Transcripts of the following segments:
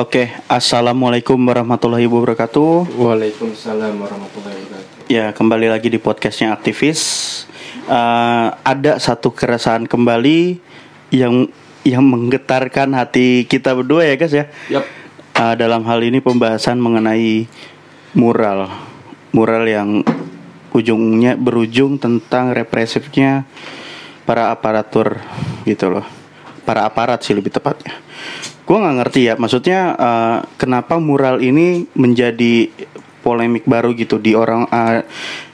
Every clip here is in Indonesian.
Oke, assalamualaikum warahmatullahi wabarakatuh. Waalaikumsalam warahmatullahi wabarakatuh. Ya, kembali lagi di podcastnya aktivis. Eh, ada satu keresahan kembali yang yang menggetarkan hati kita berdua ya guys ya. Yap. Eh, dalam hal ini pembahasan mengenai mural, mural yang ujungnya berujung tentang represifnya para aparatur gitu loh, para aparat sih lebih tepatnya. Gue nggak ngerti ya, maksudnya eh, kenapa mural ini menjadi polemik baru gitu di orang eh,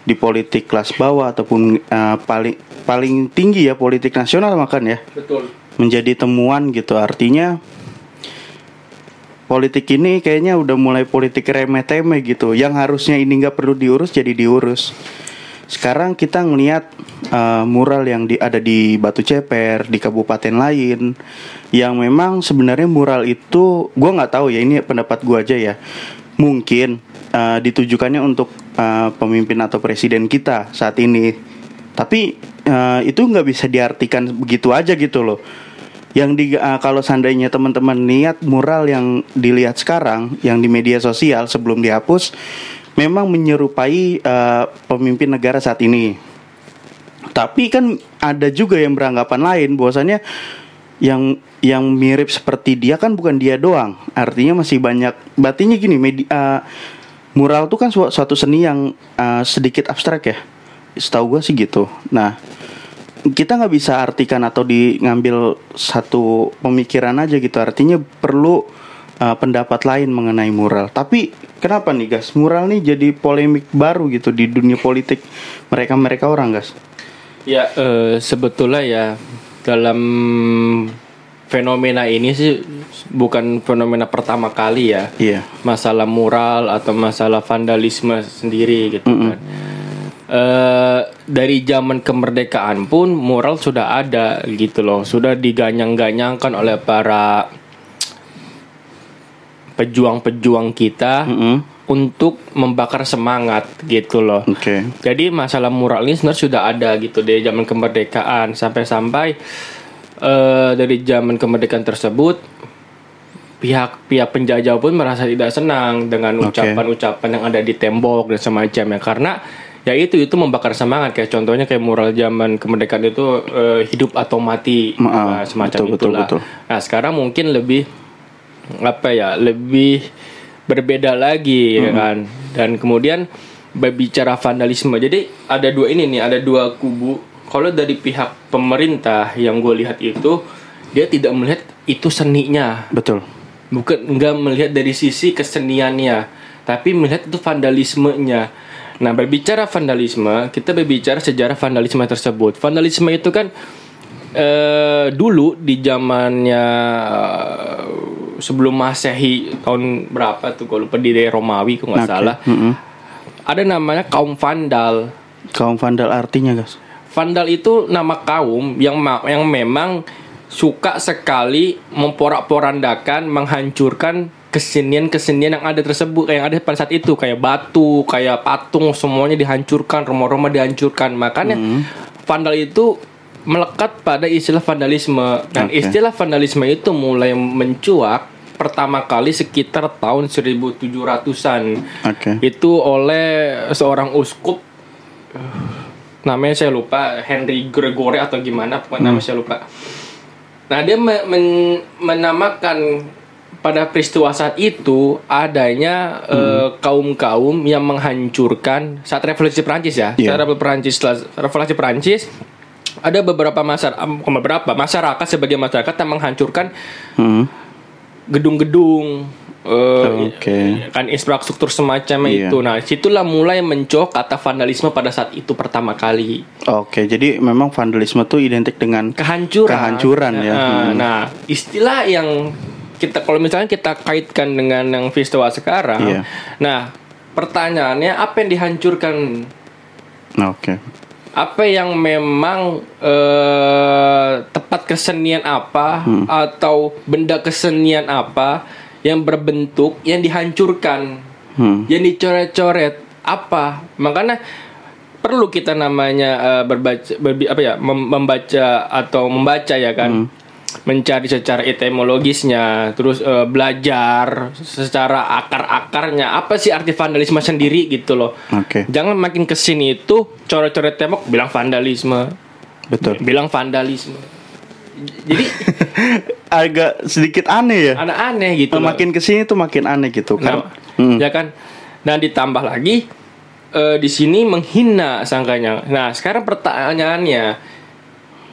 di politik kelas bawah ataupun eh, paling paling tinggi ya politik nasional makan ya? Betul. menjadi temuan gitu artinya politik ini kayaknya udah mulai politik remeh-temeh gitu. Yang harusnya ini nggak perlu diurus jadi diurus sekarang kita ngelihat uh, mural yang di, ada di Batu Ceper di kabupaten lain yang memang sebenarnya mural itu gua nggak tahu ya ini pendapat gua aja ya. Mungkin uh, ditujukannya untuk uh, pemimpin atau presiden kita saat ini. Tapi uh, itu nggak bisa diartikan begitu aja gitu loh. Yang di uh, kalau seandainya teman-teman lihat mural yang dilihat sekarang yang di media sosial sebelum dihapus memang menyerupai uh, pemimpin negara saat ini. Tapi kan ada juga yang beranggapan lain bahwasannya yang yang mirip seperti dia kan bukan dia doang. Artinya masih banyak batinya gini media, uh, mural tuh kan su- suatu seni yang uh, sedikit abstrak ya. Setahu gue sih gitu. Nah kita nggak bisa artikan atau di ngambil satu pemikiran aja gitu. Artinya perlu uh, pendapat lain mengenai mural. Tapi kenapa nih guys mural nih jadi polemik baru gitu di dunia politik mereka mereka orang guys Ya, eh, sebetulnya ya dalam fenomena ini sih bukan fenomena pertama kali ya. iya. Masalah mural atau masalah vandalisme sendiri gitu kan. Eh, dari zaman kemerdekaan pun mural sudah ada gitu loh, sudah diganyang-ganyangkan oleh para pejuang-pejuang kita Mm-mm. untuk membakar semangat gitu loh. oke Jadi masalah mural ini sebenarnya sudah ada gitu dari zaman kemerdekaan sampai-sampai eh, dari zaman kemerdekaan tersebut pihak-pihak penjajah pun merasa tidak senang dengan ucapan-ucapan yang ada di tembok dan semacamnya karena ya itu itu membakar semangat kayak contohnya kayak mural zaman kemerdekaan itu eh, hidup atau mati Ma- nah, semacam betul, betul, itulah. betul. Nah sekarang mungkin lebih apa ya lebih berbeda lagi ya kan? Dan kemudian berbicara vandalisme jadi ada dua ini nih ada dua kubu. Kalau dari pihak pemerintah yang gue lihat itu dia tidak melihat itu seninya. Betul. Bukan nggak melihat dari sisi keseniannya tapi melihat itu vandalismenya. Nah berbicara vandalisme kita berbicara sejarah vandalisme tersebut. Vandalisme itu kan eh, dulu di zamannya eh, sebelum masehi tahun berapa tuh kalau lupa di daerah Romawi kalau nggak Oke. salah Mm-mm. ada namanya kaum vandal kaum vandal artinya guys Vandal itu nama kaum yang yang memang suka sekali memporak-porandakan, menghancurkan kesenian-kesenian yang ada tersebut yang ada pada saat itu kayak batu, kayak patung semuanya dihancurkan, rumah-rumah dihancurkan. Makanya vandal itu melekat pada istilah vandalisme. Dan Oke. istilah vandalisme itu mulai mencuat pertama kali sekitar tahun 1700-an oke itu oleh seorang uskup namanya saya lupa Henry Gregory atau gimana pokoknya nama saya lupa nah dia me- men- menamakan pada peristiwa saat itu adanya eh, kaum-kaum yang menghancurkan saat revolusi Perancis ya Iya. saat revolusi Perancis setelah revolusi Perancis ada beberapa masyarakat beberapa masyarakat sebagai masyarakat yang menghancurkan Mm. gedung-gedung eh, Oke. kan infrastruktur semacam Iya. itu. Nah, situlah mulai mencok kata vandalisme pada saat itu pertama kali. Oke, jadi memang vandalisme tuh identik dengan Kehancuran. Kehancuran, ya. Nah, Hmm. nah, istilah yang kita kalau misalnya kita kaitkan dengan yang peristiwa sekarang. Iya. Nah, pertanyaannya apa yang dihancurkan? Oke. Apa yang memang eh, tempat kesenian apa Hmm. atau benda kesenian apa yang berbentuk yang dihancurkan? Hmm. yang dicoret-coret apa makanya perlu kita namanya eh, berbaca berbi- apa ya mem- membaca atau membaca ya kan mencari secara etimologisnya, terus eh, belajar secara akar-akarnya apa sih arti vandalisme sendiri gitu loh. Oke. Jangan makin ke sini itu coret-coret tembok bilang vandalisme, Betul. bilang vandalisme. Jadi Agak sedikit aneh ya. aneh-aneh gitu. loh. makin ke sini tuh makin aneh gitu kan. Nah, Hmm. ya kan. Dan ditambah lagi eh, di sini menghina sangkanya. Nah, sekarang pertanyaannya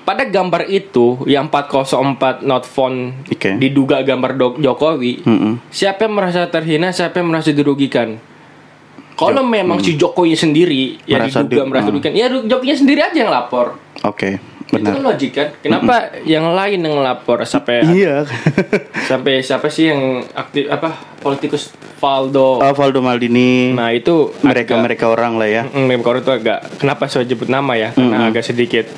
pada gambar itu yang 404 not font Oke. diduga gambar Do- Jokowi, Mm-mm. siapa yang merasa terhina, siapa yang merasa dirugikan? Kalau memang si Jokowi sendiri yang Hmm. Merasa diduga di- merasa hmm. dirugikan, ya Jokowi sendiri aja yang lapor. Oke, Itu kan benar. logik kan? Kenapa yang lain yang lapor sampai Iya. sampai siapa sih yang aktif apa politikus Valdo? Oh, Valdo Maldini. Nah itu mereka agak- mereka orang lah ya. Mm, Mem Koro itu agak kenapa saya sebut nama ya? Karena agak sedikit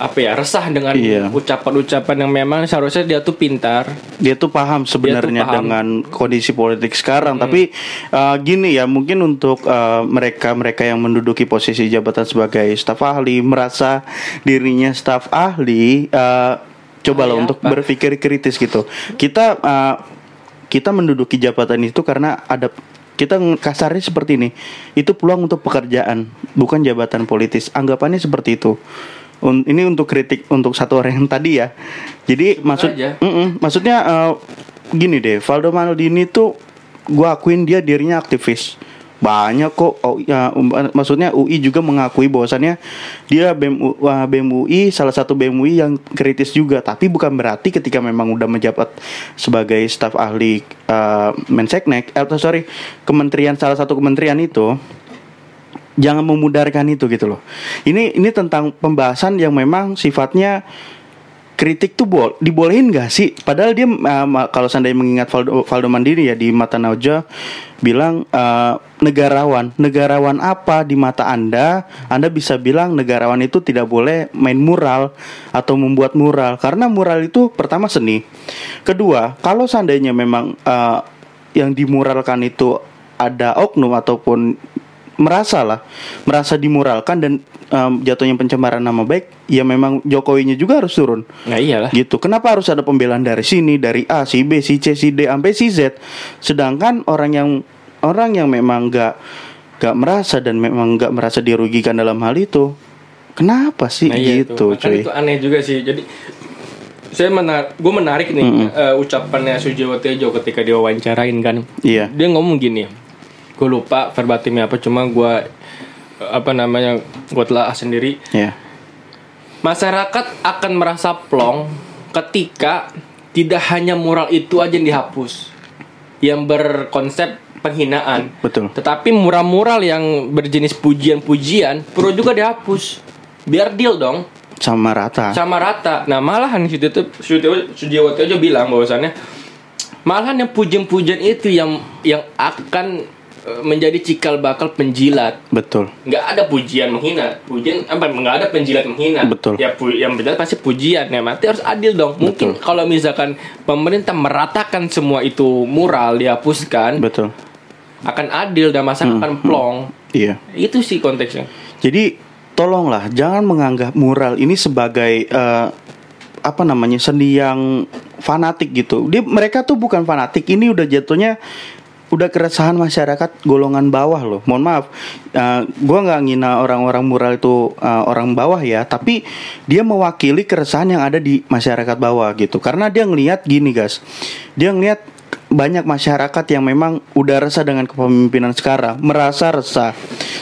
apa ya resah dengan Iya. ucapan-ucapan yang memang seharusnya dia tuh pintar. Dia tuh paham sebenarnya paham. dengan kondisi politik sekarang. Tapi uh, gini ya, mungkin untuk uh, mereka-mereka yang menduduki posisi jabatan sebagai staf ahli merasa dirinya staf ahli, uh, cobalah Ahli untuk apa? berpikir kritis gitu. Kita uh, kita menduduki jabatan itu karena ada kita kasarnya seperti ini. Itu peluang untuk pekerjaan, bukan jabatan politis. Anggapannya seperti itu. Un- ini untuk kritik untuk satu orang yang tadi ya. Jadi maksud aja. Mm-mm. maksudnya eh, gini deh, Valdo Maldini tuh gua akuin dia dirinya aktivis. Banyak kok oh, ya, um, maksudnya UI juga mengakui bahwasannya dia BEM, U- wah, BEM UI salah satu BEM UI yang kritis juga, tapi bukan berarti ketika memang udah menjabat sebagai staf ahli eh, Menseknek atau sorry, kementerian salah satu kementerian itu jangan memudarkan itu gitu loh. Ini ini tentang pembahasan yang memang sifatnya kritik tuh bol dibolehin gak sih? Padahal dia uh, kalau seandainya mengingat Valdo, Valdo Mandiri ya di mata Nauja bilang uh, negarawan, negarawan apa di mata anda? Anda bisa bilang negarawan itu tidak boleh main mural atau membuat mural karena mural itu pertama seni, kedua kalau seandainya memang uh, yang dimuralkan itu ada oknum ataupun merasa lah merasa dimuralkan dan um, jatuhnya pencemaran nama baik ya memang Jokowinya juga harus turun Nah iyalah. gitu kenapa harus ada pembelaan dari sini dari A si B si C si D sampai si Z sedangkan orang yang orang yang memang nggak nggak merasa dan memang nggak merasa dirugikan dalam hal itu kenapa sih Nah, iya gitu itu. Cuy itu aneh juga sih. Jadi saya menar gue menarik nih eh, ucapannya Sujiwo Tejo ketika diwawancarain kan. iya Dia ngomong gini. Gue lupa verbatimnya apa cuma gue apa namanya gue telah sendiri. Ya masyarakat akan merasa plong ketika tidak hanya mural itu aja yang dihapus yang berkonsep penghinaan. Betul. Tetapi mural-mural yang berjenis pujian-pujian perlu juga dihapus. Biar deal dong. Sama rata. Sama rata. Nah malahan situ tuh Sujiwo Tejo bilang bahwasannya malahan yang pujian-pujian itu yang yang akan menjadi cikal bakal penjilat. Betul. Nggak ada pujian menghina. Pujian apa nggak ada penjilat menghina. Betul. ya pu- yang penjilat pasti pujian ya mati harus adil dong. Mungkin kalau misalkan pemerintah meratakan semua itu mural dihapuskan betul. akan adil dan masyarakat akan plong. Iya. Itu sih konteksnya. Jadi tolonglah jangan menganggap mural ini sebagai eh, apa namanya seni yang fanatik gitu. Dia mereka tuh bukan fanatik. Ini udah jatuhnya udah keresahan masyarakat golongan bawah loh. Mohon maaf, eh, gua nggak ngina orang-orang mural itu eh, orang bawah ya, tapi dia mewakili keresahan yang ada di masyarakat bawah gitu. Karena dia ngelihat gini guys, dia ngelihat banyak masyarakat yang memang udah resah dengan kepemimpinan sekarang, merasa resah.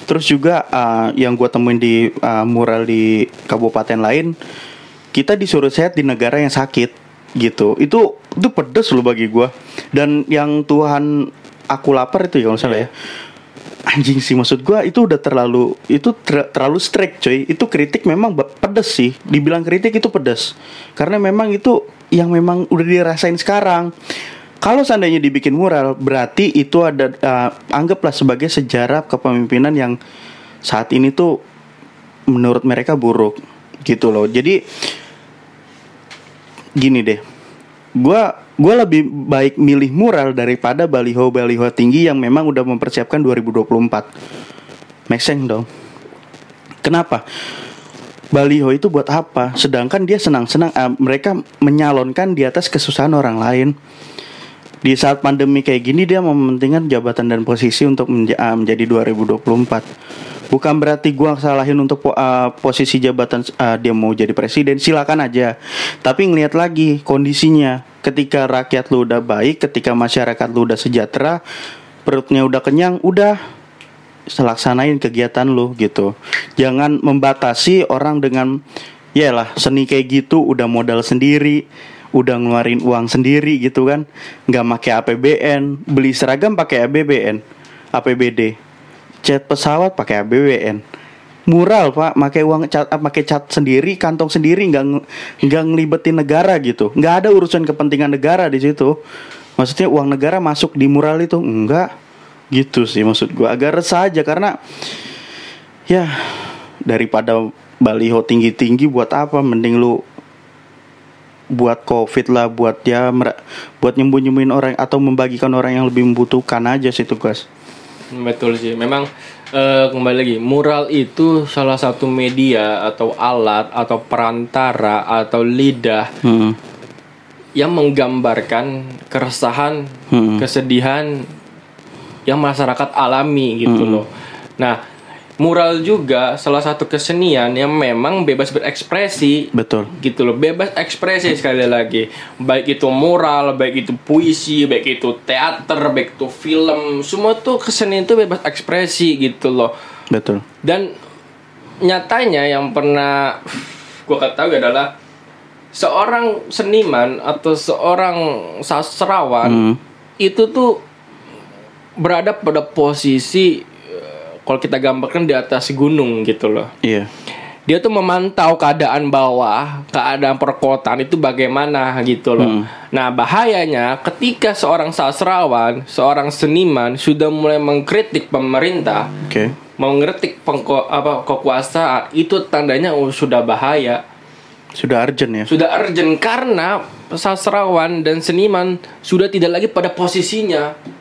Terus juga uh, yang gue temuin di uh, mural di kabupaten lain, kita disuruh sehat di negara yang sakit gitu. Itu itu pedes loh bagi gue. Dan yang Tuhan aku lapar itu ya kalau salah ya. Anjing sih maksud gua itu udah terlalu itu ter- terlalu strict coy. Itu kritik memang pedes sih. Dibilang kritik itu pedes. Karena memang itu yang memang udah dirasain sekarang. Kalau seandainya dibikin mural, berarti itu ada uh, anggaplah sebagai sejarah kepemimpinan yang saat ini tuh menurut mereka buruk gitu loh. Jadi gini deh. Gua gua lebih baik milih mural daripada baliho-baliho tinggi yang memang udah mempersiapkan 2024. Make sense dong. Kenapa? baliho itu buat apa? Sedangkan dia senang-senang eh, mereka menyalonkan di atas kesusahan orang lain. Di saat pandemi kayak gini dia mementingkan jabatan dan posisi untuk menja- eh, menjadi 2024. Bukan berarti gua salahin untuk po- eh, posisi jabatan eh, dia mau jadi presiden, silakan aja. Tapi ngelihat lagi kondisinya. Ketika rakyat lu udah baik, ketika masyarakat lu udah sejahtera, perutnya udah kenyang, udah selaksanain kegiatan lu gitu. Jangan membatasi orang dengan ya lah seni kayak gitu udah modal sendiri, udah ngeluarin uang sendiri gitu kan. nggak pakai APBN, beli seragam pakai APBN, APBD. Cat pesawat pakai APBN. Mural pak, pakai uang cat, pakai cat sendiri, kantong sendiri, nggak nggak ngelibetin negara gitu, nggak ada urusan kepentingan negara di situ. Maksudnya uang negara masuk di mural itu enggak, gitu sih maksud gua agak resah aja karena ya daripada baliho tinggi tinggi buat apa mending lu buat covid lah buat ya mer- buat nyembuh nyembuhin orang atau membagikan orang yang lebih membutuhkan aja sih tugas Betul sih. Memang eh, kembali lagi, mural itu salah satu media atau alat atau perantara atau lidah hmm. yang menggambarkan keresahan, Hmm. kesedihan yang masyarakat alami gitu loh. Nah, mural juga salah satu kesenian yang memang bebas berekspresi. Betul. Gitu loh bebas ekspresi sekali lagi. Baik itu moral baik itu puisi baik itu teater baik itu film semua tuh kesenian itu bebas ekspresi gitu loh. Betul. Dan nyatanya yang pernah gua ketahui adalah seorang seniman atau seorang sastrawan Hmm. itu tuh berada pada posisi kalau kita gambarkan di atas gunung gitu loh. Iya. Dia tuh memantau keadaan bawah, keadaan perkotaan itu bagaimana gitu loh. Nah, bahayanya ketika seorang sastrawan, seorang seniman sudah mulai mengkritik pemerintah, oke. mengkritik pengko, apa kekuasaan, itu tandanya oh, sudah bahaya, sudah urgent ya? Sudah urgent karena sastrawan dan seniman sudah tidak lagi pada posisinya.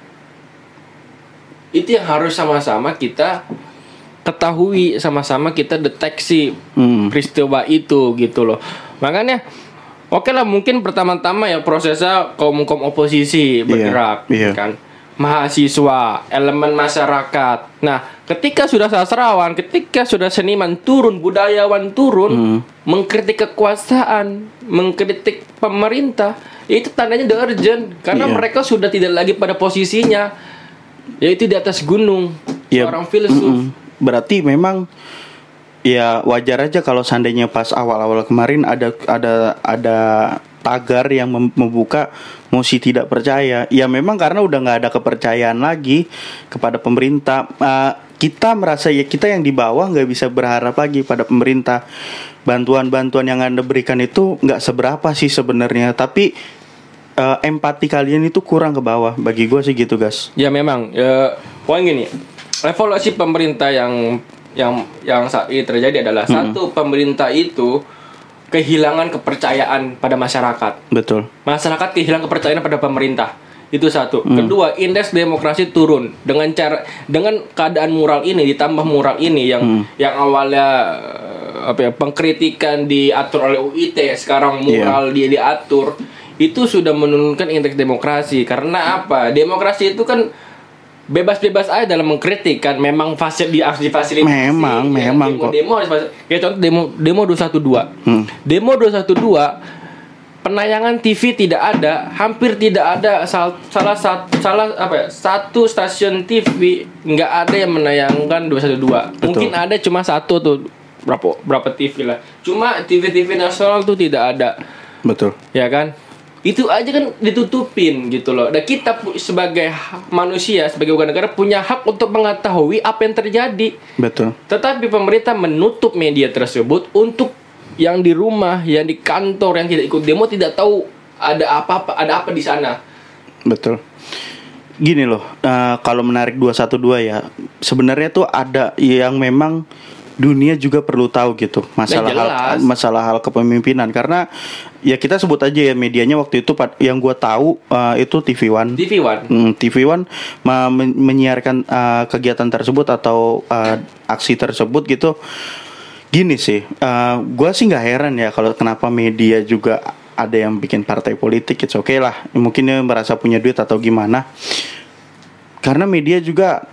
Itu yang harus sama-sama kita ketahui, sama-sama kita deteksi Hmm. peristiwa itu gitu loh. Makanya oke lah mungkin pertama-tama ya prosesnya kaum kaum oposisi bergerak iya. kan. Mahasiswa, elemen masyarakat. Nah, ketika sudah sastrawan, ketika sudah seniman turun, budayawan turun, Hmm. mengkritik kekuasaan, mengkritik pemerintah, itu tandanya the urgent karena Iya. mereka sudah tidak lagi pada posisinya yaitu di atas gunung. Iya. Seorang filsuf. Mm-mm. Berarti memang ya wajar aja kalau seandainya pas awal-awal kemarin ada ada ada tagar yang mem- membuka mosi tidak percaya. Ya memang karena udah nggak ada kepercayaan lagi kepada pemerintah. Eh, kita merasa ya kita yang di bawah nggak bisa berharap lagi pada pemerintah. Bantuan-bantuan yang anda berikan itu nggak seberapa sih sebenarnya. Tapi eh, empati kalian itu kurang ke bawah. Bagi gue sih gitu guys. Ya memang, ya, poin gini, evaluasi pemerintah yang yang yang saat ini terjadi adalah satu pemerintah itu kehilangan kepercayaan pada masyarakat. Betul. Masyarakat kehilangan kepercayaan pada pemerintah. Itu satu. Kedua, indeks demokrasi turun dengan cara dengan keadaan mural ini ditambah mural ini yang yang awalnya eh, apa ya pengkritikan diatur oleh UIT sekarang mural dia diatur itu sudah menurunkan indeks demokrasi. Karena apa? Demokrasi itu kan bebas-bebas aja dalam mengkritik kan memang fasil di harus difasilitasi. Memang, Ya, memang demo, kok. demo harus kayak contoh demo demo 212 Hmm. demo 212 penayangan TV tidak ada hampir tidak ada sal- salah satu salah apa ya satu stasiun TV nggak ada yang menayangkan 212 mungkin ada cuma satu tuh berapa berapa TV lah. Cuma TV TV nasional tuh tidak ada. Betul. ya kan itu aja kan ditutupin gitu loh. Dan kita sebagai manusia sebagai warga negara punya hak untuk mengetahui apa yang terjadi. Betul. tetapi pemerintah menutup media tersebut untuk yang di rumah yang di kantor yang tidak ikut demo tidak tahu ada apa-apa ada apa di sana. Betul. Gini loh, eh, kalau menarik 212 ya, sebenarnya tuh ada yang memang dunia juga perlu tahu gitu masalah Nah, hal masalah hal kepemimpinan. Karena ya kita sebut aja ya medianya waktu itu yang gua tahu eh, itu TV One TV One Hmm, TV One men- menyiarkan uh, kegiatan tersebut atau uh, aksi tersebut gitu. Gini sih, uh, gue sih nggak heran ya kalau kenapa media juga ada yang bikin partai politik, it's okay lah. Mungkin dia merasa punya duit atau gimana. Karena media juga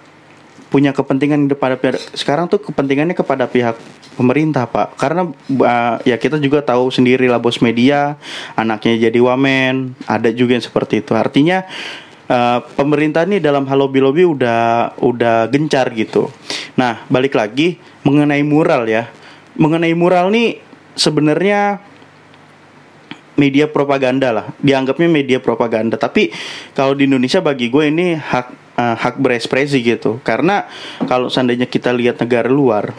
punya kepentingan kepada pihak sekarang tuh kepentingannya kepada pihak pemerintah pak. Karena uh, ya kita juga tahu sendiri lah bos media anaknya jadi wamen ada juga yang seperti itu. Artinya uh, pemerintah ini dalam hal lobby lobby udah udah gencar gitu. Nah balik lagi mengenai mural ya. Mengenai mural nih sebenarnya media propaganda lah. Dianggapnya media propaganda. Tapi kalau di Indonesia bagi gue ini hak uh, hak berekspresi gitu. Karena kalau seandainya kita lihat negara luar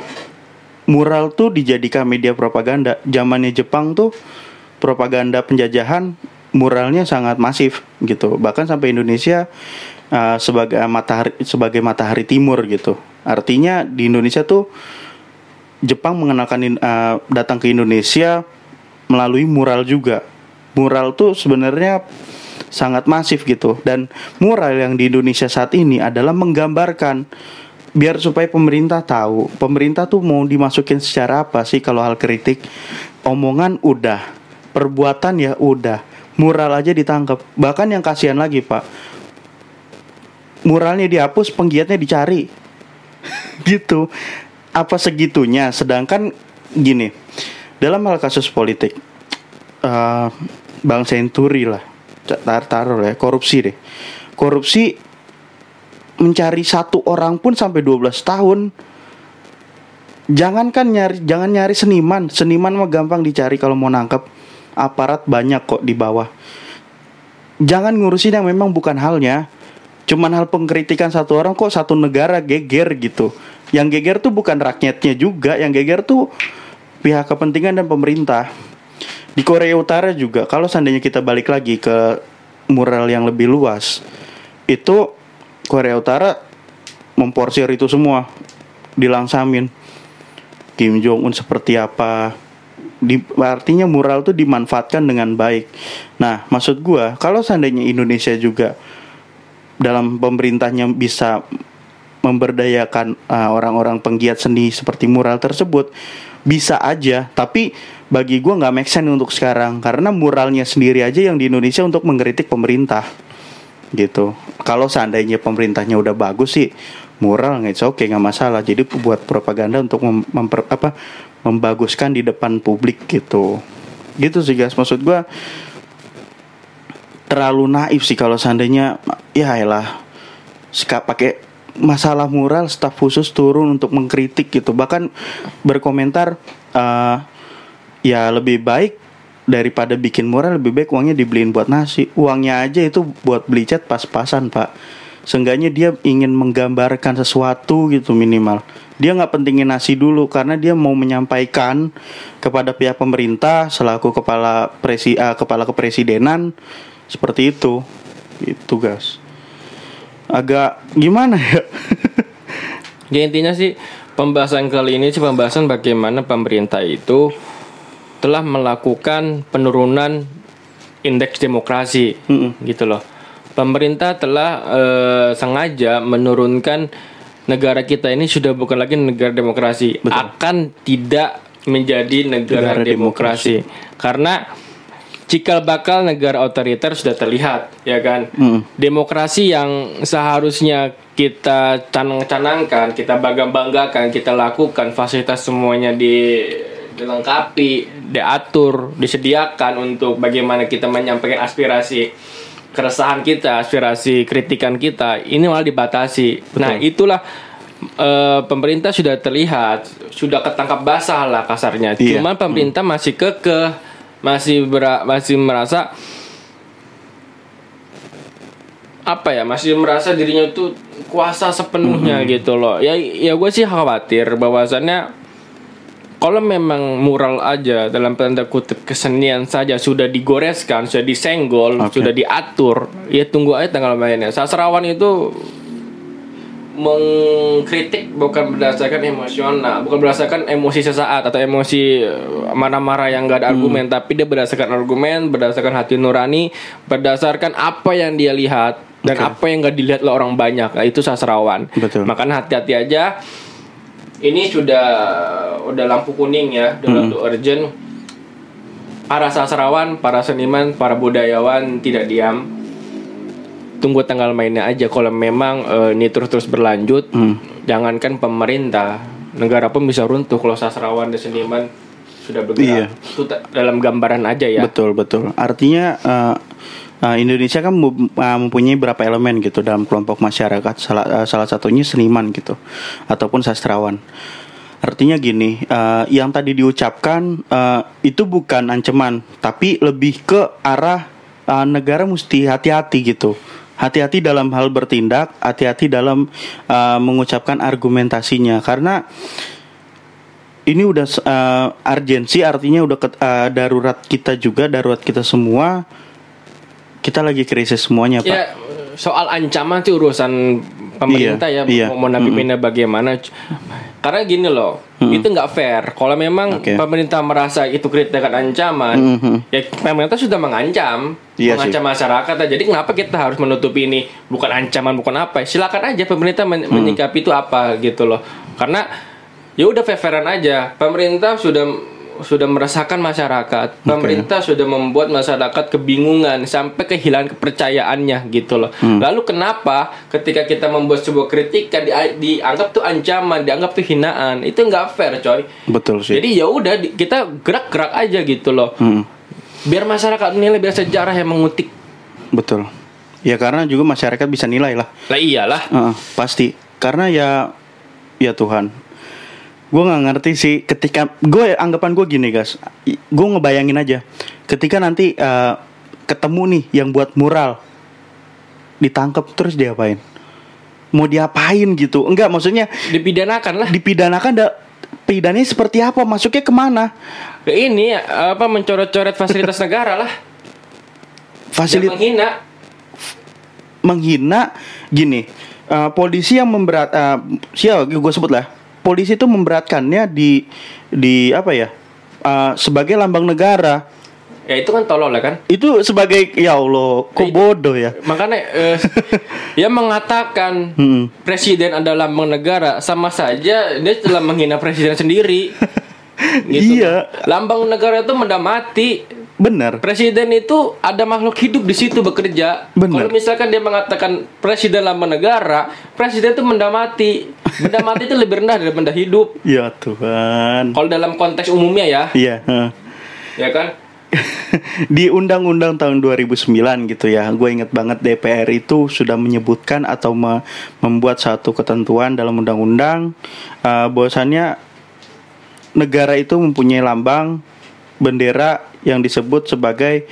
mural tuh dijadikan media propaganda. Zamannya Jepang tuh propaganda penjajahan muralnya sangat masif gitu. Bahkan sampai Indonesia uh, sebagai matahari sebagai matahari timur gitu. Artinya di Indonesia tuh Jepang mengenalkan uh, datang ke Indonesia melalui mural juga. Mural tuh sebenarnya sangat masif gitu. Dan mural yang di Indonesia saat ini adalah menggambarkan biar supaya pemerintah tahu pemerintah tuh mau dimasukin secara apa sih kalau hal kritik? Omongan udah perbuatan ya udah mural aja ditangkap. Bahkan yang kasihan lagi pak muralnya dihapus penggiatnya dicari. Gitu. Apa segitunya? Sedangkan gini dalam hal kasus politik uh, bang Senturi lah tar taruh ya korupsi deh. Korupsi mencari satu orang pun sampai 12 tahun jangan kan nyari jangan nyari seniman. Seniman mah gampang dicari kalau mau nangkep. Aparat banyak kok di bawah. Jangan ngurusin yang memang bukan halnya. Cuman hal pengkritikan satu orang kok satu negara geger gitu. Yang geger tuh bukan rakyatnya juga, yang geger tuh pihak kepentingan dan pemerintah. Di Korea Utara juga, kalau seandainya kita balik lagi ke mural yang lebih luas, itu Korea Utara memporsir itu semua, dilangsamin. Kim Jong Un seperti apa, di, artinya mural tuh dimanfaatkan dengan baik. Nah, maksud gua kalau seandainya Indonesia juga dalam pemerintahnya bisa memberdayakan uh, orang-orang penggiat seni seperti mural tersebut bisa aja tapi bagi gue nggak make sense untuk sekarang karena muralnya sendiri aja yang di Indonesia untuk mengkritik pemerintah gitu. Kalau seandainya pemerintahnya udah bagus sih mural nggak oke okay, nggak masalah. Jadi buat propaganda untuk mem memper, apa membaguskan di depan publik gitu. Gitu sih guys. Maksud gue terlalu naif sih kalau seandainya ya elah pakai masalah mural staf khusus turun untuk mengkritik gitu. Bahkan berkomentar uh, ya lebih baik daripada bikin mural lebih baik uangnya dibeliin buat nasi. Uangnya aja itu buat beli cat pas-pasan pak. Seenggaknya dia ingin menggambarkan sesuatu gitu minimal. Dia nggak pentingin nasi dulu karena dia mau menyampaikan kepada pihak pemerintah selaku kepala presi uh, kepala kepresidenan. Seperti itu. Itu guys. Agak gimana ya? ya intinya sih pembahasan kali ini sih pembahasan bagaimana pemerintah itu telah melakukan penurunan indeks demokrasi mm -mm. gitu loh. Pemerintah telah e, sengaja menurunkan negara kita ini sudah bukan lagi negara demokrasi, Betul. akan tidak menjadi negara, negara demokrasi. demokrasi. Karena cikal bakal negara otoriter sudah terlihat ya kan mm. demokrasi yang seharusnya kita canang-canangkan kita bangga-banggakan kita lakukan fasilitas semuanya di dilengkapi diatur disediakan untuk bagaimana kita menyampaikan aspirasi keresahan kita aspirasi kritikan kita ini malah dibatasi Betul. nah itulah uh, pemerintah sudah terlihat sudah ketangkap basah lah kasarnya iya. cuman pemerintah mm. masih kekeh masih ber, masih merasa apa ya masih merasa dirinya itu kuasa sepenuhnya mm -hmm. gitu loh ya ya gue sih khawatir bahwasannya kalau memang mural aja dalam tanda kutip kesenian saja sudah digoreskan sudah disenggol okay. sudah diatur ya tunggu aja tanggal mainnya sastrawan itu mengkritik bukan berdasarkan emosional, bukan berdasarkan emosi sesaat atau emosi eh, marah-marah yang gak ada hmm. argumen, tapi dia berdasarkan argumen, berdasarkan hati nurani, berdasarkan apa yang dia lihat dan okay. apa yang gak dilihat oleh orang banyak. Nah, itu sastrawan. Betul. Makanya hati-hati aja ini sudah udah lampu kuning ya, udah lampu urgent. Para sastrawan, para seniman, para budayawan tidak diam. Tunggu tanggal mainnya aja. Kalau memang eh, ini terus-terus berlanjut, Hmm. jangankan pemerintah, negara pun bisa runtuh kalau sastrawan dan seniman sudah Iya. bergerak. Itu ta- dalam gambaran aja ya. Betul betul. Artinya eh, eh, Indonesia kan eh, mempunyai beberapa elemen gitu dalam kelompok masyarakat. Salah eh, salah satunya seniman gitu ataupun sastrawan. Artinya gini, eh, yang tadi diucapkan eh, itu bukan ancaman, tapi lebih ke arah eh, negara mesti hati-hati gitu. Hati-hati dalam hal bertindak, hati-hati dalam eh, mengucapkan argumentasinya karena ini udah uh, urgensi artinya udah ke- uh, darurat kita juga darurat kita semua kita lagi krisis semuanya pak Ya soal ancaman itu urusan pemerintah Iya, ya iya. mau menanggapinya bagaimana. Karena gini loh, itu nggak fair. Kalau memang Oke. pemerintah merasa itu kritikan ancaman, Mhm. ya pemerintah sudah mengancam, Iya mengancam masyarakat. Jadi kenapa kita harus menutupi ini? Bukan ancaman, bukan apa? Silakan aja pemerintah men- Hmm. menyikapi itu apa gitu loh. Karena ya udah fair-fairan aja. Pemerintah sudah sudah merasakan masyarakat. Pemerintah sudah membuat masyarakat kebingungan sampai kehilangan kepercayaannya gitu loh. Hmm. Lalu kenapa ketika kita membuat sebuah kritikan di, dianggap tuh ancaman, dianggap tuh hinaan? Itu nggak fair, coy. betul sih Jadi ya udah kita gerak-gerak aja gitu loh. Hmm, Biar masyarakat menilai biar sejarah yang mengutik. betul ya karena juga masyarakat bisa nilai lah Lah iyalah. Heeh, pasti karena ya ya Tuhan gue nggak ngerti sih ketika gue anggapan gue gini guys gue ngebayangin aja ketika nanti eh, ketemu nih yang buat mural ditangkap terus diapain mau diapain gitu enggak maksudnya Dipidanakan lah. dipidanakan da, pidananya seperti apa masuknya ke mana Ini apa mencoret-coret fasilitas negara lah. Fasilit Yang menghina. menghina gini eh, polisi yang memberat uh, siapa gue sebut lah polisi itu memberatkannya di di apa ya eh, sebagai lambang negara Ya itu kan tolol ya kan. itu sebagai ya Allah kok bodoh ya Makanya eh, dia mengatakan Hmm. presiden adalah lambang negara sama saja dia telah menghina presiden sendiri. Gitu. Iya. Lambang negara itu benda mati. Benar Presiden itu ada makhluk hidup di situ bekerja. Benar. Kalau misalkan dia mengatakan presiden lambang negara, presiden itu benda mati. Benda mati itu lebih rendah dari benda hidup. ya Tuhan Kalau dalam konteks umumnya ya, iya ya kan? di undang-undang tahun 2009 gitu ya gue inget banget DPR itu sudah menyebutkan atau me- membuat satu ketentuan dalam undang-undang uh, bahwasannya negara itu mempunyai lambang bendera yang disebut sebagai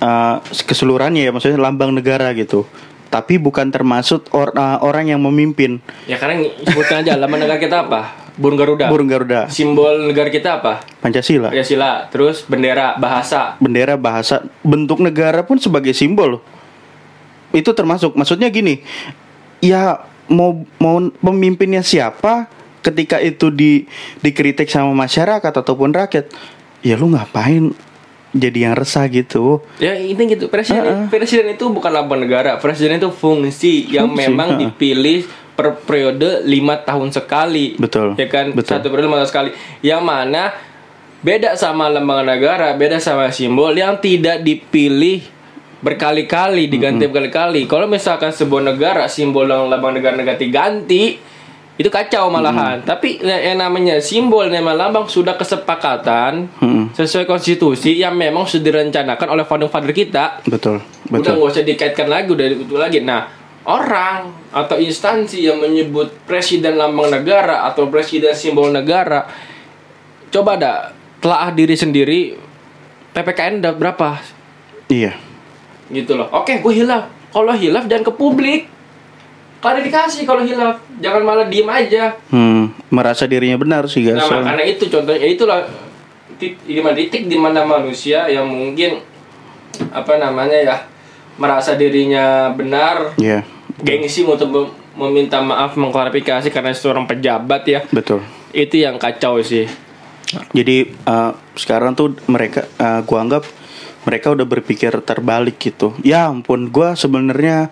uh, keseluruhannya ya maksudnya lambang negara gitu tapi bukan termasuk or- uh, orang yang memimpin Ya karena sebutkan aja lambang negara kita apa? Burung Garuda. burung Garuda Simbol negara kita apa? Pancasila Ya sila. Terus bendera, bahasa. bendera bahasa bentuk negara pun sebagai simbol itu termasuk maksudnya gini ya mau mau pemimpinnya siapa ketika itu di dikritik sama masyarakat ataupun rakyat ya lu ngapain jadi yang resah gitu Ya ini gitu. Presiden Heeh. presiden itu bukan lambang negara. Presiden itu fungsi yang Fungsi, memang heeh. dipilih per periode lima tahun sekali. Betul, Ya kan betul. satu periode lima tahun sekali. Yang mana beda sama lambang negara, beda sama simbol yang tidak dipilih berkali-kali diganti berkali-kali. Kalau misalkan sebuah negara simbol dan lambang negara-negara diganti itu kacau malahan. Tapi yang namanya simbol nama lambang sudah kesepakatan Hmm, sesuai konstitusi yang memang sudah direncanakan oleh founding father kita. betul Udah betul nggak usah dikaitkan lagi, udah itu lagi. Nah, orang atau instansi yang menyebut presiden lambang negara atau presiden simbol negara, coba dah telah diri sendiri. PPKN udah berapa? iya Gitu loh. Oke, gue hilaf. Kalau hilaf jangan ke publik. Klarifikasi kalau hilaf, jangan malah diem aja. hmm, merasa dirinya benar sih guys Nah, makanya itu contohnya ya itulah mana titik di mana manusia yang mungkin apa namanya ya merasa dirinya benar, Iya gengsi untuk mem- meminta maaf mengklarifikasi karena seorang pejabat ya. betul Itu yang kacau sih. Jadi uh, sekarang tuh mereka uh, gua anggap mereka udah berpikir terbalik gitu. Ya ampun, gua sebenarnya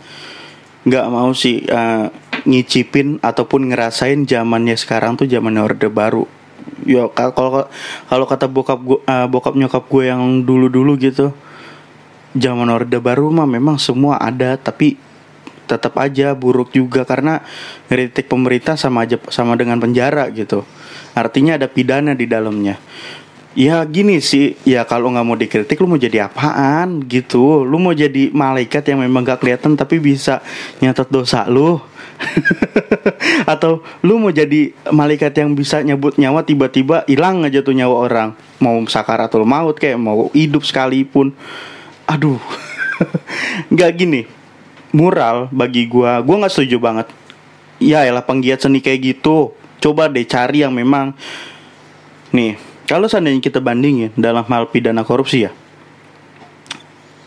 nggak mau sih uh, ngicipin ataupun ngerasain zamannya sekarang tuh zamannya orde baru. Yo ka- kalau kalau kata bokap gua, eh, bokap nyokap gue yang dulu dulu gitu zaman orde baru mah memang semua ada tapi tetap aja buruk juga karena ngeritik pemerintah sama aja sama dengan penjara gitu. Artinya ada pidana di dalamnya ya gini sih. Ya kalau nggak mau dikritik lu mau jadi apaan? Gitu. Lu mau jadi malaikat yang memang gak kelihatan tapi bisa nyatet dosa lu? Atau lu mau jadi malaikat yang bisa nyebut nyawa tiba-tiba hilang aja tuh nyawa orang? Mau sakaratul maut kayak mau hidup sekalipun. Aduh. Nggak gini. Mural bagi gua gua nggak setuju banget. Ya elah penggiat seni kayak gitu. Coba deh cari yang memang nih kalau seandainya kita bandingin dalam hal pidana korupsi ya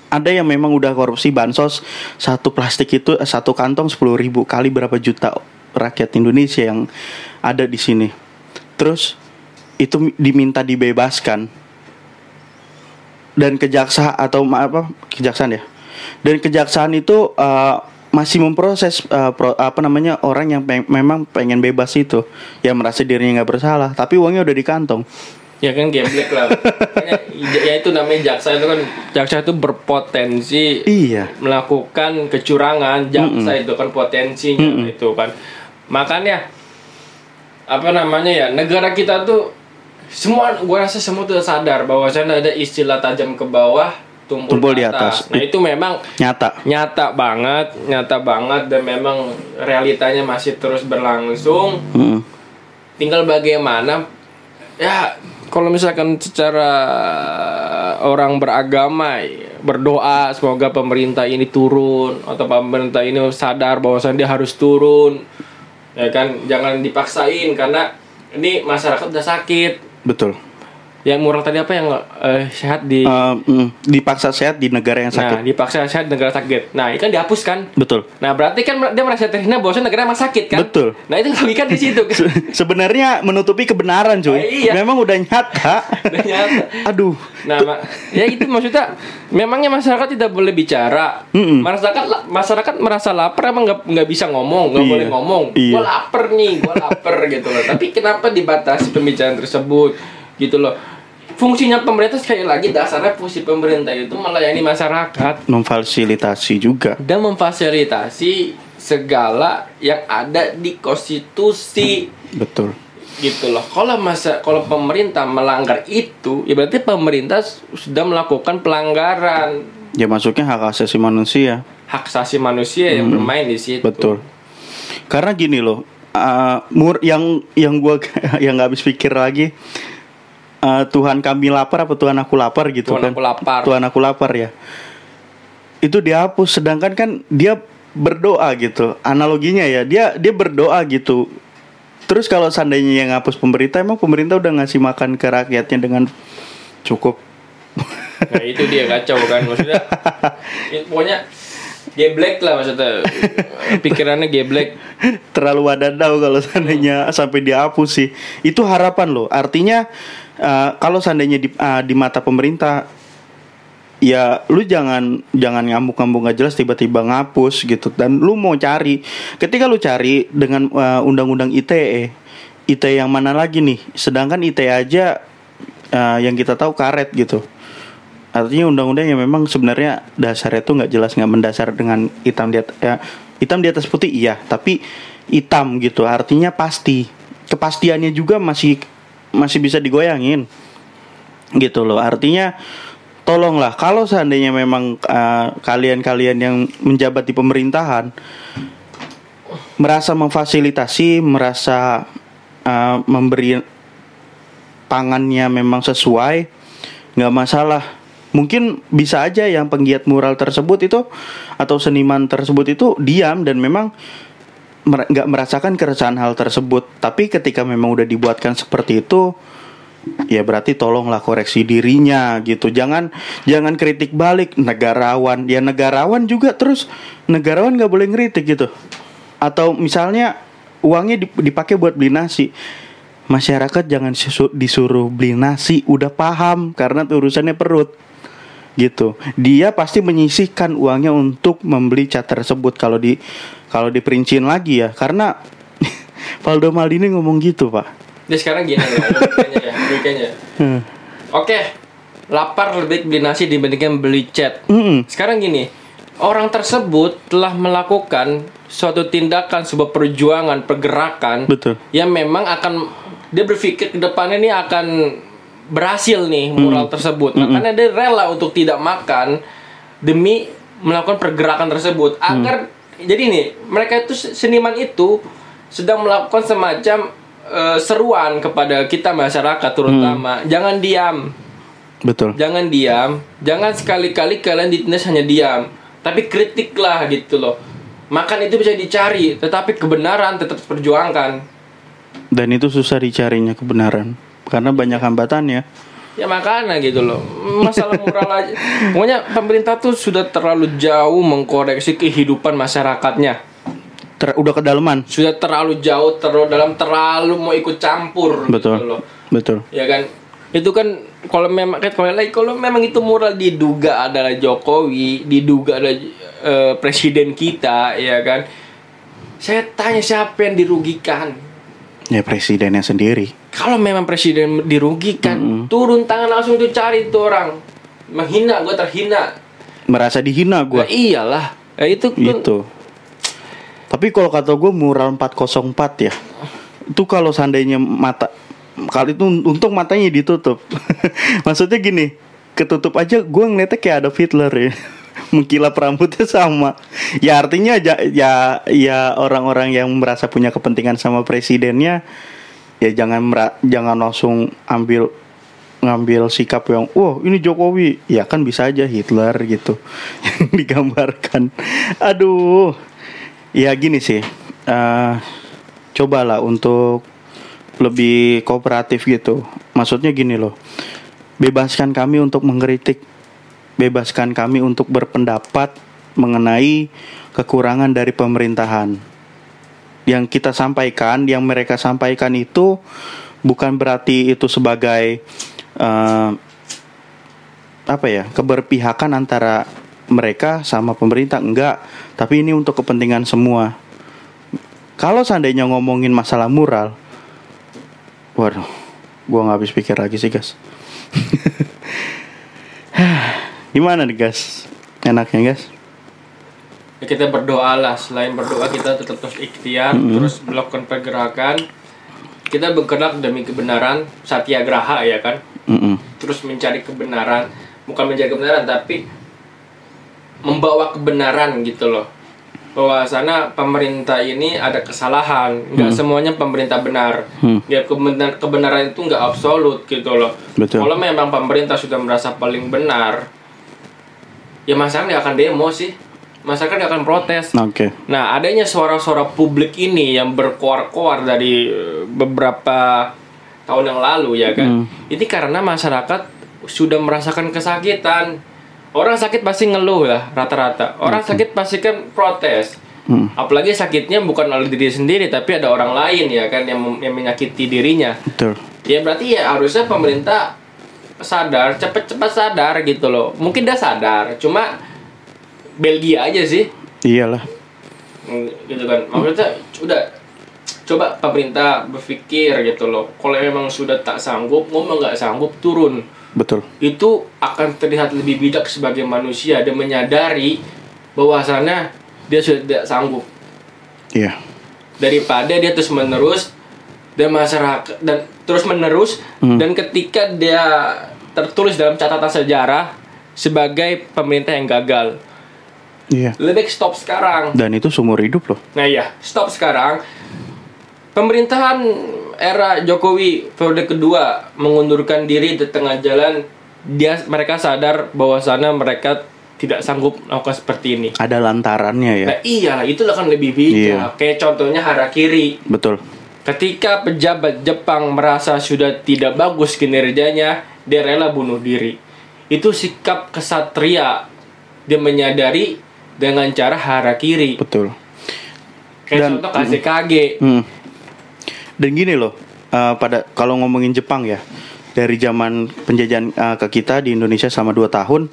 ada yang memang udah korupsi bansos satu plastik itu eh, satu kantong 10.000 ribu kali berapa juta rakyat Indonesia yang ada di sini. Terus itu mi- diminta dibebaskan. Dan kejaksa atau apa kejaksaan ya? Dan kejaksaan itu eh, masih memproses eh, pro- apa namanya orang yang peng- memang pengen bebas itu yang merasa dirinya nggak bersalah tapi uangnya udah di kantong Ya kan geblek lah. Ya itu namanya jaksa itu kan jaksa itu berpotensi iya. melakukan kecurangan. Jaksa itu kan potensinya itu kan. Makanya apa namanya ya negara kita tuh semua gua rasa semua tuh sadar bahwa sana ada istilah tajam ke bawah tumpul, Tumpul di atas. nah itu memang nyata. nyata banget nyata banget dan memang realitanya masih terus berlangsung. Mm. tinggal bagaimana ya kalau misalkan secara orang beragama berdoa semoga pemerintah ini turun atau pemerintah ini sadar bahwasannya dia harus turun ya kan? Jangan dipaksain karena ini masyarakat udah sakit. Betul yang murah tadi apa yang eh, sehat di Eh, mm, dipaksa sehat di negara yang nah sakit dipaksa sehat negara sakit nah itu kan dihapuskan betul nah berarti kan dia merasa terhina bahwa negara emang sakit kan Betul. nah itu logika di situ kan Se- sebenarnya menutupi kebenaran cuy Eh, iya. memang udah nyata Udah nyata. aduh Nah, ma- ya itu maksudnya memangnya masyarakat tidak boleh bicara. Mm-mm. Masyarakat la- masyarakat merasa lapar emang nggak nggak bisa ngomong, nggak Iya. boleh ngomong. Iya. Gua lapar nih, gua lapar gitu loh. Tapi kenapa dibatasi pembicaraan tersebut gitu loh? Fungsinya pemerintah sekali lagi dasarnya fungsi pemerintah itu melayani masyarakat. Memfasilitasi juga. Dan memfasilitasi segala yang ada di konstitusi. Betul. Gitu loh. Kalau masa kalau pemerintah melanggar itu, ya berarti pemerintah sudah melakukan pelanggaran. Ya masuknya hak asasi manusia. Hak asasi manusia yang bermain di situ. Hmm. betul. Karena gini loh uh, mur yang yang gua yang nggak habis pikir lagi uh, Tuhan kami lapar apa Tuhan aku lapar gitu Tuhan kan aku lapar. Tuhan aku lapar ya itu dihapus sedangkan kan dia berdoa gitu analoginya ya dia dia berdoa gitu terus kalau seandainya yang ngapus pemerintah emang pemerintah udah ngasih makan ke rakyatnya dengan cukup Nah, itu dia kacau kan maksudnya. ya, pokoknya geblek lah maksudnya. Pikirannya geblek. terlalu wadadau kalau seandainya sampai dihapus sih itu harapan loh artinya uh, kalau seandainya di, uh, di mata pemerintah ya lu jangan jangan ngamuk-ngamuk gak jelas tiba-tiba ngapus gitu. Dan lu mau cari ketika lu cari dengan uh, undang-undang ITE ITE yang mana lagi nih? Sedangkan ITE aja uh, yang kita tahu karet gitu. Artinya undang-undang yang memang sebenarnya dasarnya tuh nggak jelas nggak mendasar dengan hitam di atas ya hitam di atas putih iya. Tapi hitam gitu artinya pasti. Kepastiannya juga masih masih bisa digoyangin. Gitu loh. Artinya tolonglah. Kalau seandainya memang eh, kalian-kalian yang menjabat di pemerintahan merasa memfasilitasi merasa eh, memberi pangannya memang sesuai nggak masalah. Mungkin bisa aja yang penggiat mural tersebut itu atau seniman tersebut itu diam dan memang nggak merasakan keresahan hal tersebut. Tapi ketika memang udah dibuatkan seperti itu ya berarti tolonglah koreksi dirinya gitu. Jangan jangan kritik balik negarawan. Ya negarawan juga terus negarawan nggak boleh ngeritik gitu. Atau misalnya uangnya dip- dipakai buat beli nasi. Masyarakat jangan disuruh beli nasi udah paham karena urusannya perut gitu. Dia pasti menyisihkan uangnya untuk membeli cat tersebut kalau di kalau diperinciin lagi ya. Karena Valdo Maldini ngomong gitu, Pak. Dia sekarang gini ya, ya. Hmm. Oke, lapar lebih beli nasi dibandingkan beli cat. Mm-mm. Sekarang gini, orang tersebut telah melakukan suatu tindakan, sebuah perjuangan, pergerakan Betul. yang memang akan dia berpikir ke depannya ini akan berhasil nih mural tersebut. Makanya dia rela untuk tidak makan demi melakukan pergerakan tersebut. Agar jadi nih mereka itu seniman itu sedang melakukan semacam eh, seruan kepada kita masyarakat terutama. Jangan diam. Betul. jangan diam. Jangan sekali-kali kalian ditindas hanya diam. Tapi kritiklah gitu loh. Makan itu bisa dicari tetapi kebenaran tetap perjuangkan Dan itu susah dicarinya kebenaran karena banyak hambatannya. ya makanya gitu loh masalah moral aja pokoknya pemerintah tuh sudah terlalu jauh mengkoreksi kehidupan masyarakatnya Ter- udah kedalaman. sudah terlalu jauh terlalu dalam terlalu mau ikut campur Betul. gitu loh Betul. ya kan itu kan kalau memang kan kalau lagi kalau memang itu moral diduga adalah Jokowi diduga ada eh, presiden kita ya kan saya tanya siapa yang dirugikan Ya presidennya sendiri. kalau memang presiden dirugikan turun tangan langsung tuh cari tuh orang menghina gue terhina Merasa dihina Gua gua. iyalah ya, itu kan Gitu. Tapi kalau kata gue mural 404 ya. Itu kalau seandainya mata kali itu untung matanya ditutup. Maksudnya gini, ketutup aja gue ngeliatnya kayak ada Hitler ya. Mengkilap rambutnya sama. Ya artinya ya ya, orang-orang yang merasa punya kepentingan sama presidennya ya jangan jangan langsung ambil ngambil sikap yang wah ini Jokowi. Ya kan bisa aja Hitler gitu yang digambarkan. Aduh. Ya gini sih eh cobalah untuk lebih kooperatif gitu. Maksudnya gini loh bebaskan kami untuk mengkritik bebaskan kami untuk berpendapat mengenai kekurangan dari pemerintahan yang kita sampaikan, yang mereka sampaikan itu bukan berarti itu sebagai eh, apa ya keberpihakan antara mereka sama pemerintah enggak, tapi ini untuk kepentingan semua. Kalau seandainya ngomongin masalah mural, waduh, gua nggak habis pikir lagi sih guys. Gimana nih guys? Enaknya guys? ya kita berdoa lah selain berdoa kita tetap terus ikhtiar terus melakukan pergerakan kita bergerak demi kebenaran satyagraha ya kan Mm-mm. terus mencari kebenaran bukan mencari kebenaran tapi membawa kebenaran gitu loh bahwa sana pemerintah ini ada kesalahan nggak semuanya pemerintah benar Hmm. ya kebenar- kebenaran itu nggak absolut gitu loh Betul. kalau memang pemerintah sudah merasa paling benar ya masyarakat nggak akan demo sih masyarakat nggak akan protes Oke. Nah, adanya suara-suara publik ini yang berkoar-koar dari eh, beberapa tahun yang lalu ya kan. Ini karena masyarakat sudah merasakan kesakitan. Orang sakit pasti ngeluh lah rata-rata. Orang sakit pasti kan protes. Hmm. Apalagi sakitnya bukan oleh diri sendiri tapi ada orang lain ya kan yang, yang menyakiti dirinya. Betul. Ya berarti ya harusnya pemerintah sadar, cepet-cepet sadar gitu loh. Mungkin dia sadar, cuma Belgia aja sih Iyalah. gitu kan maksudnya udah coba pemerintah berpikir gitu loh kalau memang sudah tak sanggup ngomong nggak sanggup turun Betul. itu akan terlihat lebih bijak sebagai manusia dan menyadari bahwasannya dia sudah tidak sanggup Iya. daripada dia terus menerus dan masyarakat dan terus menerus dan ketika dia tertulis dalam catatan sejarah sebagai pemerintah yang gagal Iya. lebih baik stop sekarang Dan itu seumur hidup loh. Nah iya, stop sekarang. Pemerintahan era Jokowi periode kedua mengundurkan diri di tengah jalan. Dia mereka sadar bahwa sana mereka tidak sanggup melakukan seperti ini. Ada lantarannya ya. Nah iyalah, itulah kan lebih bijak. Iya. Kayak contohnya Harakiri. Betul. Ketika pejabat Jepang merasa sudah tidak bagus kinerjanya, dia rela bunuh diri. Itu sikap kesatria. Dia menyadari dengan cara harakiri. Betul. Kayak Dan- contoh KZKG. Hmm. Dan gini loh, eh, pada kalau ngomongin Jepang ya, dari zaman penjajahan eh, ke kita di Indonesia selama 2 tahun,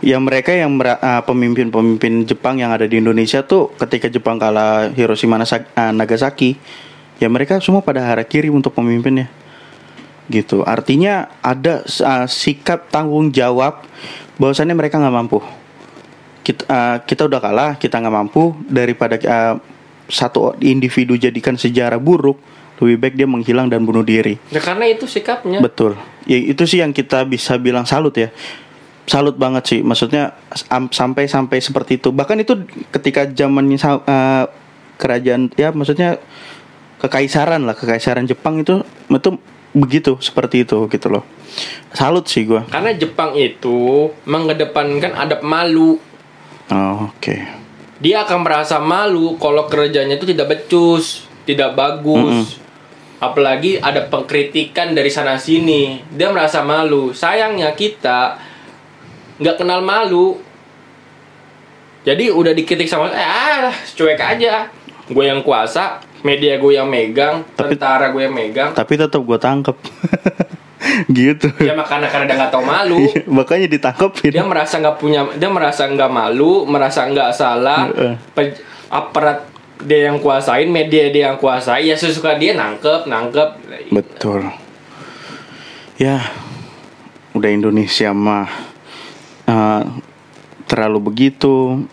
Ya mereka yang ah, pemimpin-pemimpin Jepang yang ada di Indonesia tuh ketika Jepang kalah Hiroshima Nagasaki, ya mereka semua pada harakiri untuk pemimpinnya. Gitu. Artinya ada ah, sikap tanggung jawab bahwasannya mereka nggak mampu. Kita ah, kita udah kalah, kita nggak mampu daripada ah, satu individu jadikan sejarah buruk, lebih baik dia menghilang dan bunuh diri. Ya karena itu sikapnya. Betul. Ya itu sih yang kita bisa bilang salut ya. Salut banget sih. Maksudnya am- sampai sampai seperti itu. Bahkan itu ketika zamannya eh, kerajaan ya maksudnya kekaisaran lah, kekaisaran Jepang itu itu begitu seperti itu gitu loh. Salut sih gua. Karena Jepang itu mengedepankan adab malu. Oh, oke. Dia akan merasa malu kalau kerjanya itu tidak becus, tidak bagus. Apalagi ada pengkritikan dari sana sini. Dia merasa malu. Sayangnya kita nggak kenal malu. Jadi udah dikritik sama eh ah, cuek aja. Gue yang kuasa, media gue yang megang, Tapi- tentara gue yang megang. Tapi tetap gua tangkep. gitu. Ya makanya karena dia nggak tahu malu. Iya, Makanya ditangkepin. dia merasa nggak punya dia merasa nggak malu merasa nggak salah. Pe- aparat dia yang kuasain media dia yang kuasai ya sesuka dia nangkep nangkep Betul. Ya, udah Indonesia mah eh, terlalu begitu.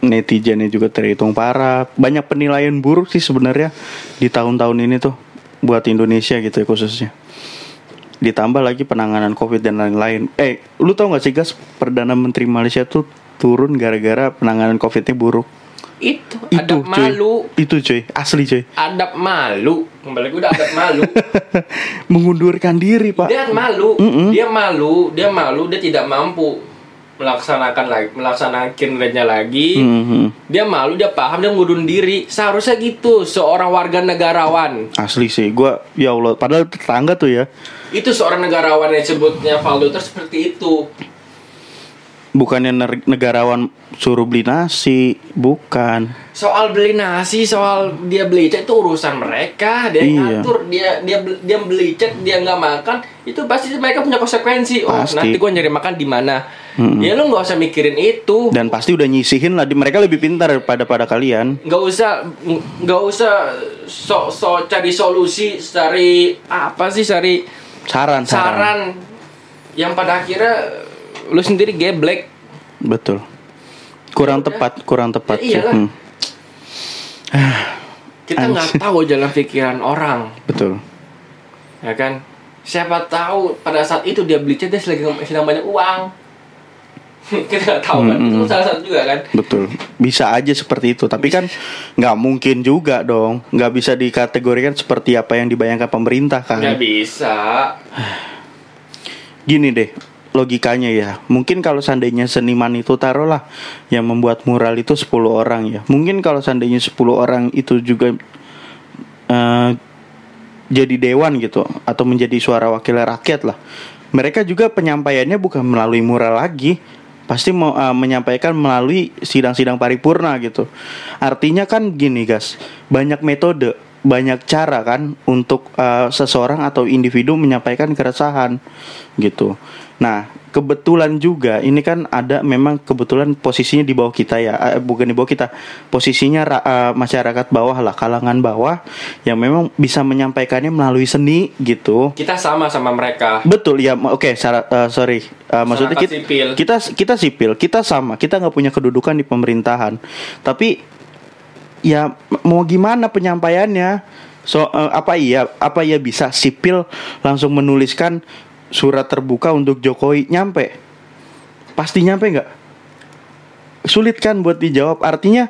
Netizennya juga terhitung parah. Banyak penilaian buruk sih sebenarnya di tahun-tahun ini tuh buat Indonesia gitu ya khususnya. Ditambah lagi penanganan COVID dan lain-lain. Eh, lu tau gak sih gas perdana menteri Malaysia tuh turun gara-gara penanganan COVID-nya buruk. itu Itu adab cuy. malu Itu cuy, asli cuy. adab malu kembali gue udah adab malu Mengundurkan diri, Pak. dia malu Mm-mm. dia malu dia malu dia tidak mampu melaksanakan lagi melaksanakan kinerjanya lagi Mhm. dia malu dia paham dia ngudun diri seharusnya gitu seorang warga negarawan Asli sih, gua ya Allah, padahal tetangga tuh ya. itu seorang negarawan yang disebutnya Valdo itu seperti itu Bukannya negarawan suruh beli nasi, bukan. soal beli nasi soal dia beli cat itu urusan mereka dia Iya. ngatur dia dia dia beli cat dia nggak makan itu pasti mereka punya konsekuensi oh Pasti. nanti gua nyari makan di mana Mm-mm. ya lu nggak usah mikirin itu Dan pasti udah nyisihin lah, di- mereka lebih pintar daripada pada kalian. nggak usah nggak usah so so cari solusi cari apa sih cari Saran, saran. saran yang pada akhirnya lu sendiri geblek Betul. Kurang Ya tepat, kurang tepat. Ya iyalah. Hmm, kita nggak tahu jalan pikiran orang betul. ya kan siapa tahu pada saat itu dia beli dia sedang, sedang banyak uang kita nggak tahu kan Mm-mm. itu salah satu juga kan Betul. Bisa aja seperti itu, tapi kan nggak mungkin juga dong. Nggak bisa dikategorikan seperti apa yang dibayangkan pemerintah kan. nggak bisa Gini deh, logikanya ya. Mungkin kalau seandainya seniman itu taruhlah yang membuat mural itu 10 orang ya. Mungkin kalau seandainya 10 orang itu juga eh, jadi dewan gitu atau menjadi suara wakil rakyat lah. Mereka juga penyampaiannya bukan melalui mural lagi. Pasti mau eh, menyampaikan melalui sidang-sidang paripurna gitu. Artinya kan gini, guys. Banyak metode, banyak cara kan untuk eh, seseorang atau individu menyampaikan keresahan gitu. Nah, kebetulan juga ini kan ada memang kebetulan posisinya di bawah kita ya, eh, bukan di bawah kita, posisinya eh, masyarakat bawah lah, kalangan bawah yang memang bisa menyampaikannya melalui seni gitu. kita sama sama mereka Betul ya, oke, syarat- eh, sorry, Eh, maksudnya kita, sipil. kita kita sipil, kita sama, kita nggak punya kedudukan di pemerintahan, tapi ya mau gimana penyampaiannya? So eh, apa iya apa iya bisa sipil langsung menuliskan surat terbuka untuk Jokowi nyampe? Pasti nyampe nggak? Sulit kan buat dijawab. Artinya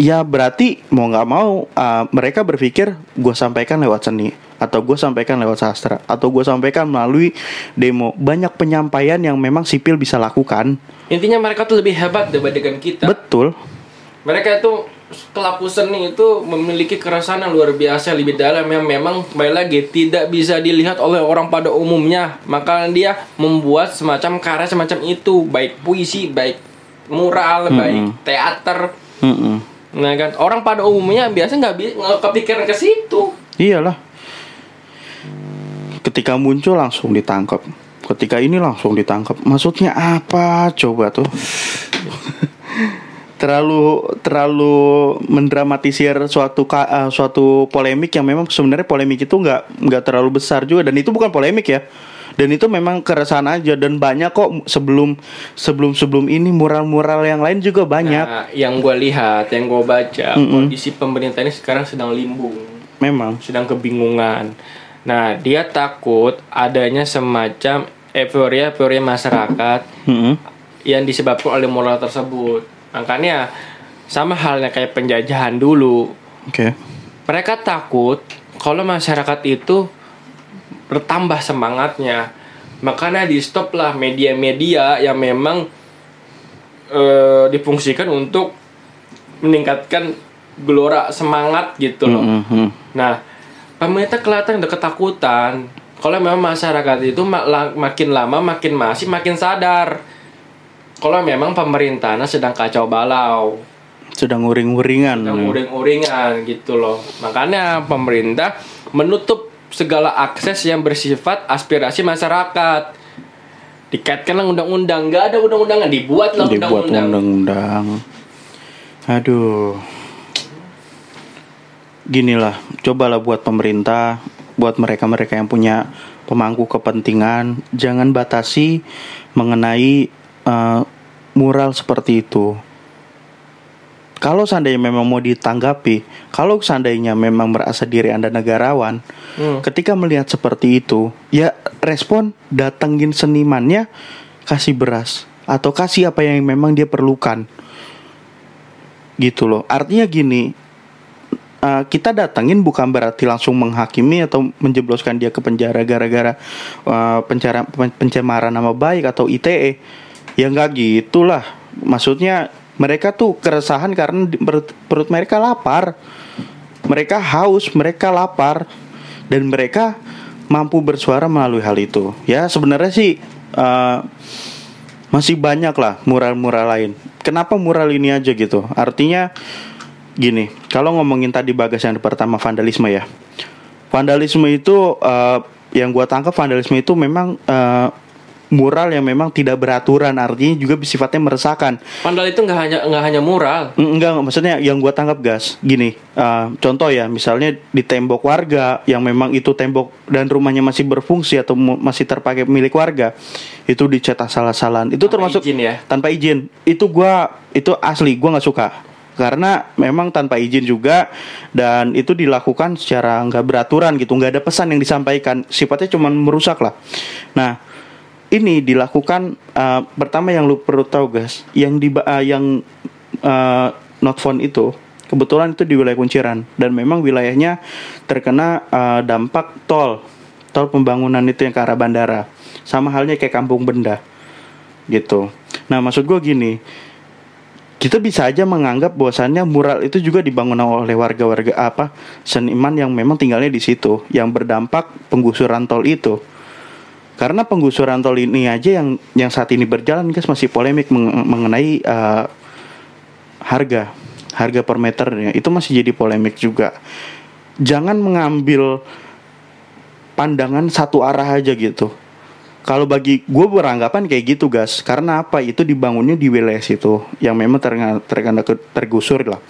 ya berarti mau nggak mau uh, mereka berpikir gue sampaikan lewat seni atau gue sampaikan lewat sastra atau gue sampaikan melalui demo banyak penyampaian yang memang sipil bisa lakukan intinya mereka tuh lebih hebat dibandingkan kita betul mereka itu pelaku seni itu memiliki keresahan yang luar biasa lebih dalam yang memang kembali lagi tidak bisa dilihat oleh orang pada umumnya. Maka dia membuat semacam karya semacam itu. Baik puisi baik mural baik teater. Mm-mm. nah kan? Orang pada umumnya biasa nggak bi- nggak kepikiran ke situ. Iyalah. Ketika muncul langsung ditangkap. Ketika ini langsung ditangkap. Maksudnya apa? Coba tuh terlalu terlalu mendramatisir suatu eh, suatu polemik yang memang sebenarnya polemik itu nggak nggak terlalu besar juga dan itu bukan polemik ya dan itu memang keresahan aja dan banyak kok sebelum sebelum sebelum ini mural-mural yang lain juga banyak Nah, yang gue lihat, yang gue baca, Mm-mm. kondisi pemerintah ini sekarang sedang limbung, memang sedang kebingungan. Nah, dia takut adanya semacam euforia-euforia masyarakat Mm-mm. yang disebabkan oleh moral tersebut. Makanya sama halnya kayak penjajahan dulu. oke Mereka takut kalau masyarakat itu bertambah semangatnya. Makanya di stop lah media-media yang memang eh, difungsikan untuk meningkatkan gelora semangat gitu loh. Mm-mm. Nah, pemerintah kelihatan udah ketakutan. Kalau memang masyarakat itu mak- makin lama makin masih makin sadar. Kalau memang pemerintahnya sedang kacau balau, sedang uring-uringan sedang uring-uringan gitu loh. Makanya pemerintah menutup segala akses yang bersifat aspirasi masyarakat. Dikaitkanlah undang-undang, nggak ada undang-undangan, dibuatlah dibuat undang-undang. undang-undang. Aduh. Ginilah, cobalah buat pemerintah, buat mereka-mereka yang punya pemangku kepentingan, jangan batasi mengenai eh, mural seperti itu. Kalau seandainya memang mau ditanggapi, kalau seandainya memang merasa diri Anda negarawan, Hmm. ketika melihat seperti itu, ya respon datengin senimannya, kasih beras atau kasih apa yang memang dia perlukan. Gitu loh. Artinya gini, uh, kita datengin bukan berarti langsung menghakimi atau menjebloskan dia ke penjara gara-gara uh, pencemaran nama baik atau ITE. Ya nggak gitulah. Maksudnya mereka tuh keresahan karena perut, perut mereka lapar. Mereka haus, mereka lapar dan mereka mampu bersuara melalui hal itu. Ya sebenarnya sih uh, masih banyak lah mural-mural lain. Kenapa mural ini aja gitu? Artinya gini, kalau ngomongin tadi bagas yang pertama vandalisme ya. Vandalisme itu eh, yang gua tangkap vandalisme itu memang eh, mural yang memang tidak beraturan, artinya juga sifatnya meresahkan. Pandal itu nggak hanya nggak hanya mural. Mm, Enggak, enggak, maksudnya yang gua tangkap gas gini. eh, contoh ya, misalnya di tembok warga yang memang itu tembok dan rumahnya masih berfungsi atau masih terpakai milik warga, itu dicetak salah-salahan. Itu Tanpa termasuk izin ya? tanpa izin. Itu gua itu asli gua nggak suka. Karena memang tanpa izin juga dan itu dilakukan secara nggak beraturan gitu, nggak ada pesan yang disampaikan, sifatnya cuma merusak lah. Nah, ini dilakukan eh, pertama yang lu perlu tahu guys, yang di eh, yang eh, not phone itu kebetulan itu di wilayah Kunciran dan memang wilayahnya terkena eh, dampak tol tol pembangunan itu yang ke arah bandara sama halnya kayak Kampung Benda gitu. Nah maksud gue gini, kita bisa aja menganggap bahwasannya mural itu juga dibangun oleh warga-warga apa seniman yang memang tinggalnya di situ yang berdampak penggusuran tol itu. Karena penggusuran tol ini aja yang yang saat ini berjalan guys masih polemik meng- mengenai eh, harga harga per meternya itu masih jadi polemik juga. Jangan mengambil pandangan satu arah aja gitu. Kalau bagi gue beranggapan kayak gitu gas, karena apa? Itu dibangunnya di wilayah situ yang memang terkena, terkena ke- tergusur lah.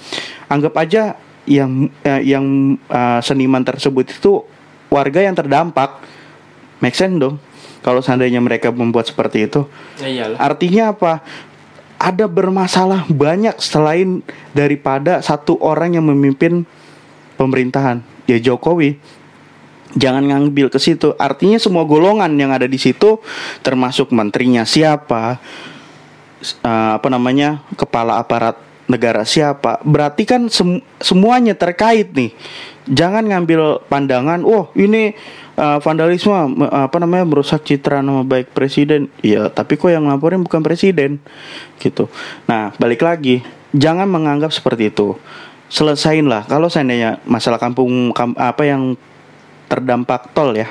Anggap aja yang eh, yang eh, seniman tersebut itu warga yang terdampak, make sense dong. Kalau seandainya mereka membuat seperti itu, Ya iyalah. Artinya apa? Ada bermasalah banyak selain daripada satu orang yang memimpin pemerintahan, ya Jokowi. Jangan ngambil ke situ. Artinya semua golongan yang ada di situ, termasuk menterinya siapa, eh, apa namanya, kepala aparat negara siapa. Berarti kan sem- semuanya terkait nih. Jangan ngambil pandangan, oh ini eh, vandalisme, me- apa namanya, merusak citra nama baik presiden. Iya, tapi kok yang laporin bukan presiden, gitu. Nah, balik lagi, jangan menganggap seperti itu. Selesain lah. Kalau seandainya masalah kampung kam- apa yang terdampak tol ya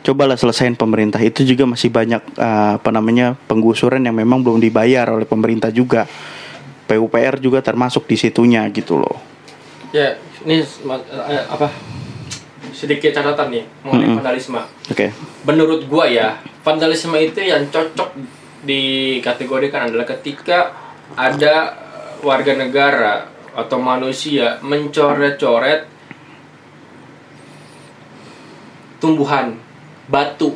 cobalah selesain pemerintah itu juga masih banyak eh, apa namanya penggusuran yang memang belum dibayar oleh pemerintah juga PUPR juga termasuk di situnya gitu loh Ya, ini ma- eh, apa? Sedikit catatan nih mengenai Mm-mm. vandalisme. oke Menurut gua ya, vandalisme itu yang cocok dikategorikan adalah ketika ada warga negara atau manusia mencoret-coret tumbuhan batu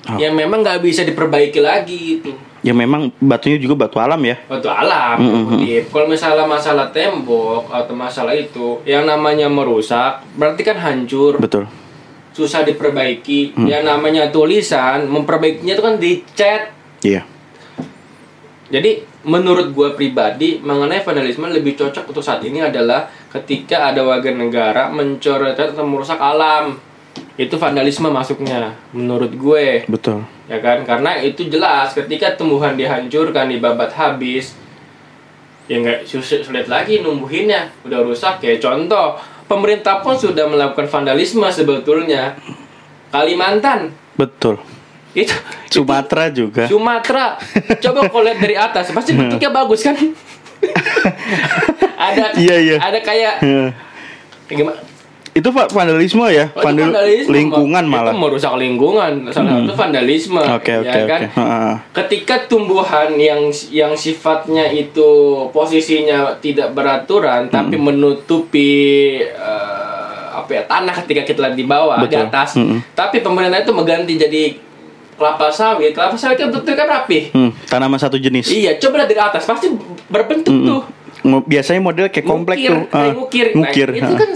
Oh. yang memang nggak bisa diperbaiki lagi itu Ya memang batunya juga batu alam ya. batu alam Mm, mm, Kutip. kalau misalnya masalah tembok atau masalah itu yang namanya merusak berarti kan hancur Betul. susah diperbaiki Hmm. yang namanya tulisan memperbaikinya itu kan dicat Iya. jadi menurut gua pribadi mengenai vandalisme lebih cocok untuk saat ini adalah ketika ada warga negara mencoret atau merusak alam itu vandalisme masuknya menurut gue. Betul. ya kan? Karena itu jelas ketika tumbuhan dihancurkan dibabat habis ya nggak sulit lagi numbuhinnya. Udah rusak ya contoh pemerintah pun sudah melakukan vandalisme sebetulnya. Kalimantan. Betul. itu Sumatera juga. Sumatera coba kau lihat dari atas pasti bentuknya bagus kan? Ada Iya, iya. ada kayak kayak gimana Itu Pak vandalisme ya, Oh, itu Vandal- vandalisme, lingkungan Mbak. malah. itu merusak lingkungan salah satu vandalisme oke ya kan oke. Heeh. ketika tumbuhan yang yang sifatnya itu posisinya tidak beraturan tapi menutupi eh, apa ya tanah ketika kita lihat di bawah di Betul. atas Mm-mm. tapi pemerintah itu mengganti jadi kelapa sawit kelapa sawit kan bentuknya kan rapi Hmm, tanaman satu jenis. iya coba lihat dari atas pasti berbentuk tuh Mo- Biasanya model kayak komplek Ngukir, tuh. kayak Ah, ngukir. Nah, ngukir. itu ah. kan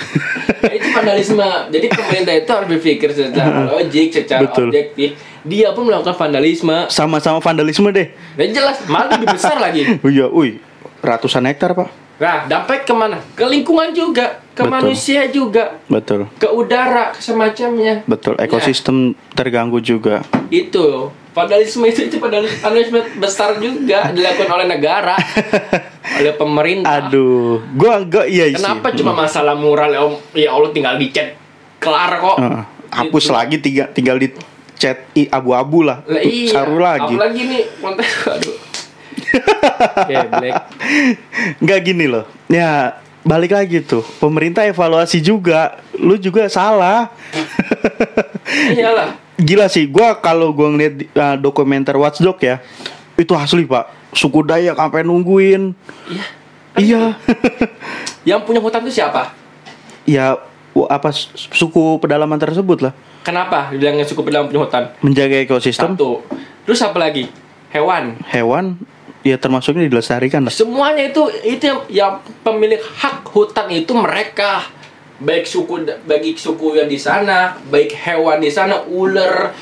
itu vandalisme. Jadi pemerintah itu harus berpikir secara logik, secara Betul. objektif. Dia pun melakukan vandalisme. Sama-sama vandalisme deh. Dan jelas, malah lebih besar lagi. Oh iya, uy, ratusan hektar pak. Nah, dampak ke mana? Ke lingkungan juga, ke Betul. manusia juga, Betul, ke udara, ke semacamnya. betul. Ekosistem terganggu juga. Itu vandalisme itu itu vandalisme, vandalisme besar juga dilakukan oleh negara, oleh pemerintah. Aduh, gua enggak iya sih. Kenapa cuma masalah mural ya? Ya Allah tinggal dicat kelar kok. Heeh. hapus Gitu. lagi tiga, tinggal di chat abu-abu lah. Lah iya. Saru lagi. Apalagi nih konten aduh. Geblek. Enggak gini loh. Ya, balik lagi tuh. Pemerintah evaluasi juga. Lu juga salah. Iyalah. Gila sih, gua kalau gua ngeliat uh, dokumenter Watchdog ya, itu asli pak. Suku Dayak sampai nungguin. Iya. Iya. Yang punya hutan itu siapa? ya apa suku pedalaman tersebut lah Kenapa dibilangnya suku pedalaman punya hutan? menjaga ekosistem Satu. Terus apa lagi? Hewan. hewan ya termasuknya dilestarikan lah. Semuanya itu itu yang, yang pemilik hak hutan itu mereka. Baik suku bagi suku yang di sana, baik hewan di sana, ular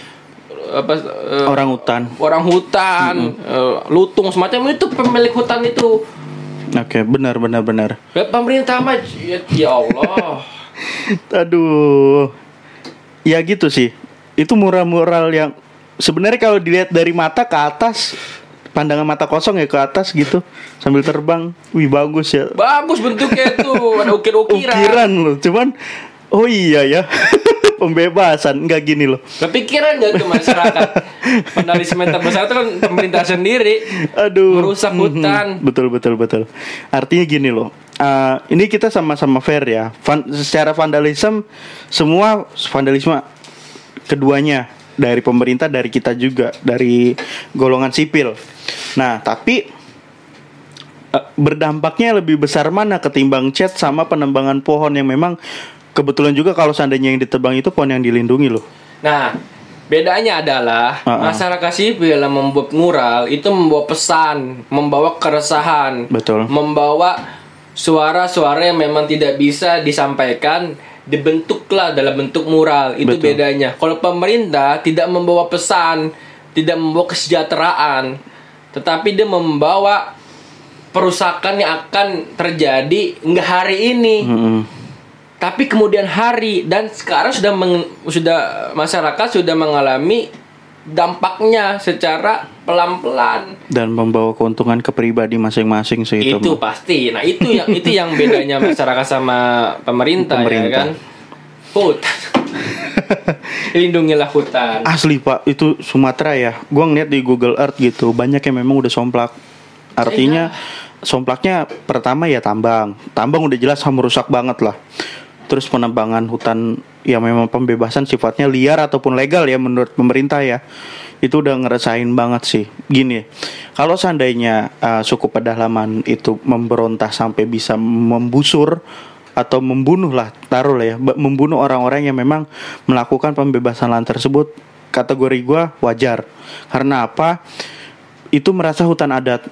apa eh, orang hutan. orang hutan, eh, lutung semacam itu pemilik hutan itu. Oke, benar benar benar. Ya, pemerintah mah ya, ya Allah. Aduh. Ya gitu sih. Itu mural-mural yang sebenarnya kalau dilihat dari mata ke atas pandangan mata kosong ya ke atas gitu sambil terbang. Wih bagus ya. Bagus bentuknya itu, ada ukir-ukiran. Ukiran loh. Cuman oh iya ya. Pembebasan enggak gini loh. Kepikiran gak tuh masyarakat? Vandalisme terbesar itu kan pemerintah sendiri. Aduh. Merusak Mhm. hutan. Betul betul betul. Artinya gini loh. eh, ini kita sama-sama fair ya. Van- secara vandalisme semua vandalisme keduanya dari pemerintah dari kita juga dari golongan sipil. Nah tapi eh, berdampaknya lebih besar mana ketimbang cat sama penembangan pohon yang memang kebetulan juga kalau seandainya yang ditebang itu pohon yang dilindungi loh. Nah, bedanya adalah Uh-uh. masyarakat sipil yang membuat mural itu membawa pesan, membawa keresahan, Betul. membawa suara-suara yang memang tidak bisa disampaikan dibentuklah dalam bentuk mural itu Betul. bedanya kalau pemerintah tidak membawa pesan tidak membawa kesejahteraan tetapi dia membawa perusakan yang akan terjadi nggak hari ini Mm-mm. tapi kemudian hari dan sekarang sudah meng- sudah masyarakat sudah mengalami dampaknya secara pelan-pelan. Dan membawa keuntungan ke pribadi masing-masing sih itu. itu pasti. Nah itu yang itu yang bedanya masyarakat sama pemerintah, Pemerintah. ya kan? Hutan. Lindungilah hutan. Asli pak. Itu Sumatera ya. Gua ngeliat di Google Earth gitu Banyak yang memang udah somplak. Artinya Somplaknya pertama ya tambang. Tambang udah jelas merusak banget lah terus penebangan hutan yang memang pembebasan sifatnya liar ataupun legal ya menurut pemerintah ya. Itu udah ngerasain banget sih. Gini kalau seandainya uh, suku pedalaman itu memberontak sampai bisa membusur atau membunuh lah taruh lah ya membunuh orang-orang yang memang melakukan pembebasan lahan tersebut kategori gua wajar. Karena apa? Itu merasa hutan adat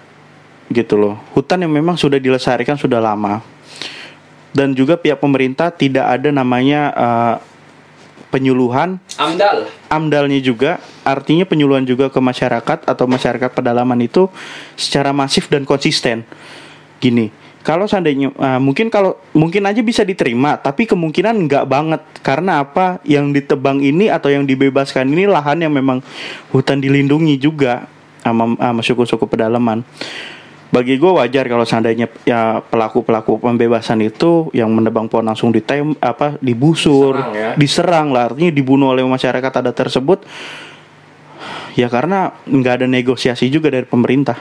gitu loh. Hutan yang memang sudah dilestarikan sudah lama dan juga pihak pemerintah tidak ada namanya uh, penyuluhan. Amdal. amdalnya juga artinya penyuluhan juga ke masyarakat atau masyarakat pedalaman itu secara masif dan konsisten. Gini kalau seandainya uh, mungkin kalau mungkin aja bisa diterima tapi kemungkinan nggak banget. Karena apa? Yang ditebang ini atau yang dibebaskan ini lahan yang memang hutan dilindungi juga sama, sama suku-suku pedalaman bagi gue wajar kalau seandainya ya pelaku pelaku pembebasan itu yang menebang pohon langsung ditem apa dibusur Diserang ya. diserang lah artinya dibunuh oleh masyarakat adat tersebut ya karena nggak ada negosiasi juga dari pemerintah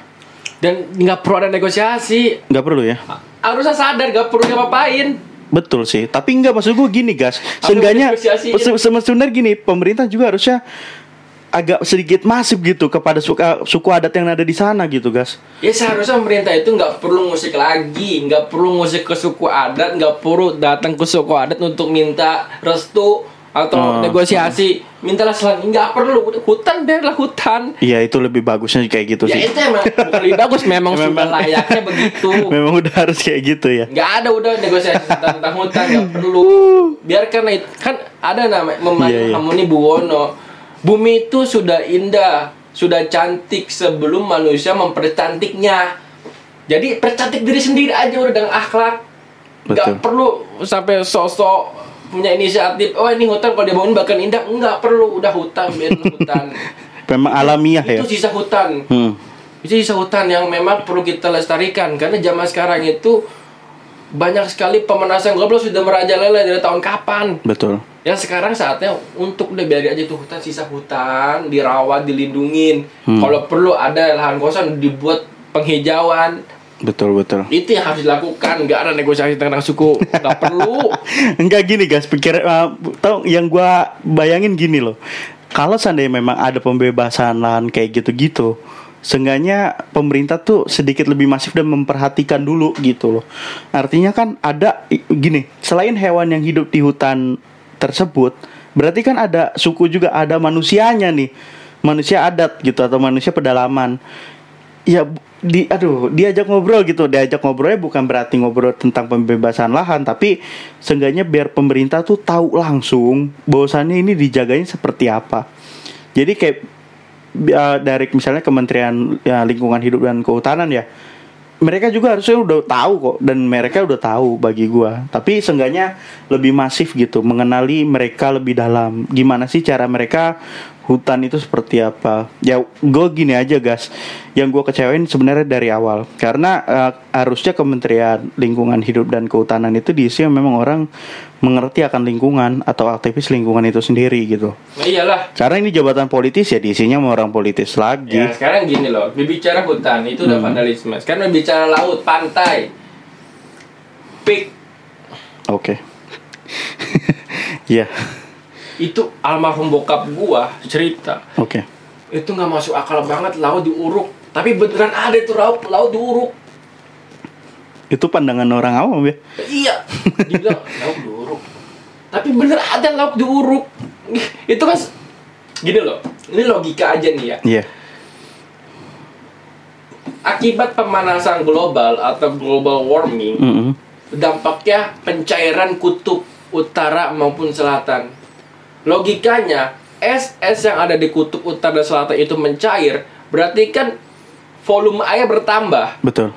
Dan nggak perlu ada negosiasi. nggak perlu ya Harusnya sadar nggak perlu ngapain. betul sih tapi nggak maksud gue gini gas seenggaknya se- se- sebenarnya gini pemerintah juga harusnya agak sedikit masif gitu kepada suku, suku adat yang ada di sana gitu gas Ya seharusnya pemerintah itu nggak perlu ngusik lagi, nggak perlu ngusik ke suku adat, nggak perlu datang ke suku adat untuk minta restu atau Oh. negosiasi. Mintalah selang, nggak perlu hutan biarlah hutan. Iya itu lebih bagusnya kayak gitu Ya sih itu emang lebih bagus, memang sudah Memang. layaknya begitu. memang udah harus kayak gitu ya Nggak ada udah negosiasi tentang hutan, nggak perlu. Biarkan itu kan ada nama Membantu Iya, iya. Hamuni Buwono. Bumi itu sudah indah, sudah cantik sebelum manusia mempercantiknya. Jadi percantik diri sendiri aja udah dengan akhlak. Betul. perlu sampai sosok punya inisiatif. Oh ini hutan kalau dibangun bahkan indah. Nggak perlu, udah hutan, biar hutan. memang alamiah ya Itu sisa hutan hmm. itu sisa hutan yang memang perlu kita lestarikan karena zaman sekarang itu banyak sekali pemanasan global sudah merajalela dari tahun kapan. betul Yang sekarang saatnya untuk udah biarin aja tuh hutan sisa hutan dirawat, dilindungin. Hmm. Kalau perlu ada lahan kosong dibuat penghijauan. betul betul Itu yang harus dilakukan. Nggak ada negosiasi tentang suku. Nggak perlu. Enggak gini guys, pikir uh, tau yang gua bayangin gini loh. Kalau seandainya memang ada pembebasan lahan kayak gitu-gitu, seenggaknya pemerintah tuh sedikit lebih masif dan memperhatikan dulu gitu loh. Artinya kan ada gini, selain hewan yang hidup di hutan tersebut, berarti kan ada suku juga ada manusianya nih. Manusia adat gitu atau manusia pedalaman. Ya di aduh diajak ngobrol gitu. Diajak ngobrolnya bukan berarti ngobrol tentang pembebasan lahan tapi seenggaknya biar pemerintah tuh tahu langsung bahwasannya ini dijagain seperti apa. Jadi kayak uh, dari misalnya Kementerian ya, Lingkungan Hidup dan Kehutanan ya mereka juga harusnya udah tahu kok dan mereka udah tahu bagi gua. Tapi seenggaknya lebih masif gitu mengenali mereka lebih dalam. Gimana sih cara mereka hutan itu seperti apa? Ya gue gini aja guys yang gue kecewain sebenarnya dari awal. Karena eh, harusnya Kementerian Lingkungan Hidup dan Kehutanan itu diisi yang memang orang mengerti akan lingkungan atau aktivis lingkungan itu sendiri gitu. Nah, iyalah. karena ini jabatan politis ya diisinya sama orang politis lagi. Ya sekarang gini loh, berbicara hutan itu udah vandalisme. Sekarang berbicara laut, pantai, pik. Oke. Ya itu almarhum bokap gua cerita. Oke. Itu nggak masuk akal banget laut diuruk. Tapi beneran ada itu laut laut diuruk. Itu pandangan orang awam ya? Iya. Dia bilang laut diuruk. Tapi bener ada laut diuruk. Itu kan gini loh ini logika aja nih ya. Iya. Akibat pemanasan global atau global warming Mm-mm. dampaknya pencairan kutub utara maupun selatan. Logikanya, es-es yang ada di kutub utara dan selatan itu mencair, berarti kan volume air bertambah. betul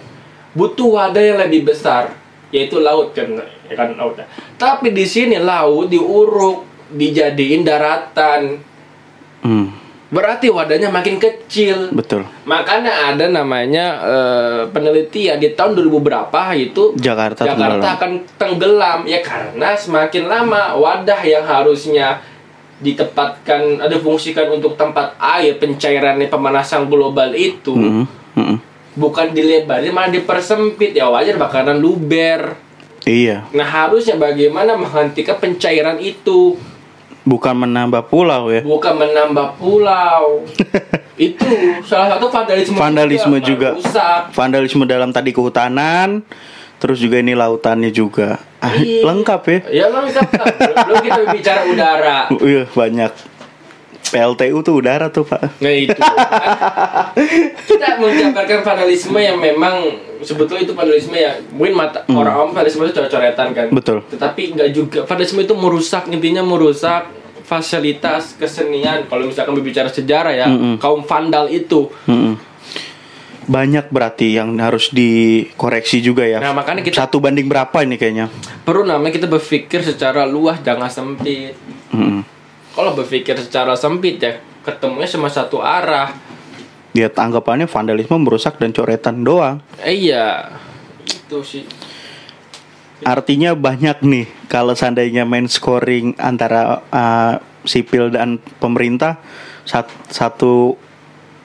Butuh wadah yang lebih besar, yaitu laut kan, ya kan lautnya. Tapi di sini laut diuruk, dijadiin daratan. Hmm, Berarti wadahnya makin kecil. betul Makanya ada namanya eh, penelitian di tahun 2000 berapa itu Jakarta Jakarta tenggelam. akan tenggelam ya karena semakin lama wadah yang harusnya ditempatkan ada fungsikan untuk tempat air pencairan pemanasan global itu. Mm-mm. bukan dilebarin malah dipersempit. Ya wajar bakalan luber. Iya, Nah harusnya bagaimana menghentikan pencairan itu? Bukan menambah pulau ya. bukan menambah pulau. Itu salah satu vandalisme Vandalisme juga. rusak. Vandalisme dalam tadi kehutanan, terus juga ini lautannya juga. Ah, Iya. lengkap ya. ya lengkap belum kita bicara udara Iya, banyak. PLTU tuh udara tuh, Pak. Nah itu kan. Kita menjabarkan vandalisme yang memang Sebetulnya itu vandalisme ya Mungkin mata orang awam vandalisme itu coret-coretan kan Hmm. Betul. Tetapi nggak juga Vandalisme itu merusak Intinya merusak fasilitas kesenian Kalau misalkan berbicara sejarah ya Kaum vandal itu Mm-mm. Banyak berarti yang harus dikoreksi juga ya. Nah makanya kita Satu banding berapa ini kayaknya? perlu namanya kita berpikir secara luas Jangan sempit Mm-mm. Kalau berpikir secara sempit ya Ketemunya cuma satu arah Dia tanggapannya vandalisme merusak dan coretan doang. Eh, Iya Itu sih Artinya banyak nih kalau seandainya main scoring antara uh, sipil dan pemerintah sat- satu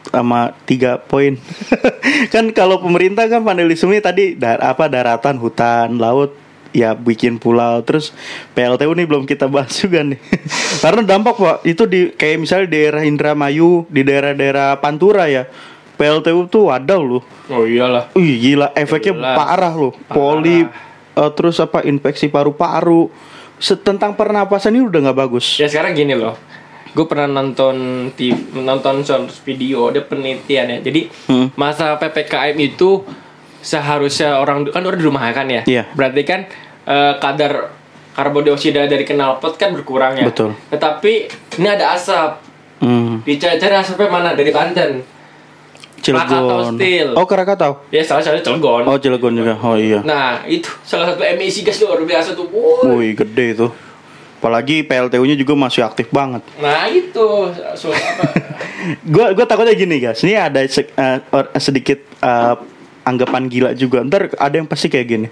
sama tiga poin. kan kalau pemerintah kan vandalisme tadi dar apa daratan, hutan, laut ya bikin pulau. Terus PLTU nih belum kita bahas juga nih. Karena dampak pak itu di kayak misalnya di daerah Indramayu di daerah-daerah Pantura ya PLTU tuh wadaw loh. Oh iyalah. Wih gila efeknya Jelas. parah loh. Polip eh, Terus apa infeksi paru-paru. Tentang pernapasan ini udah nggak bagus. Ya sekarang gini loh Gue pernah nonton TV, nonton short video Ada penelitian ya. Jadi Hmm. masa PPKM itu Seharusnya orang Kan orang di rumah kan ya? Iya. Berarti kan eh, Kadar karbon dioksida dari knalpot kan berkurang ya? Betul. Tetapi ini ada asap. Hmm. Dicari-cari asapnya mana? Dari Banten. Krakatau Cilegon Steel. Oh Krakatau Ya salah satunya Cilegon. Oh Cilegon juga. Oh iya. Nah itu salah satu emisi gas luar biasa tuh. Wih gede itu Apalagi PLTU-nya juga masih aktif banget. Nah itu. So, apa, Gue gue takutnya gini guys. Ini ada se- eh, or- sedikit eh, anggapan gila juga. Ntar ada yang pasti kayak gini.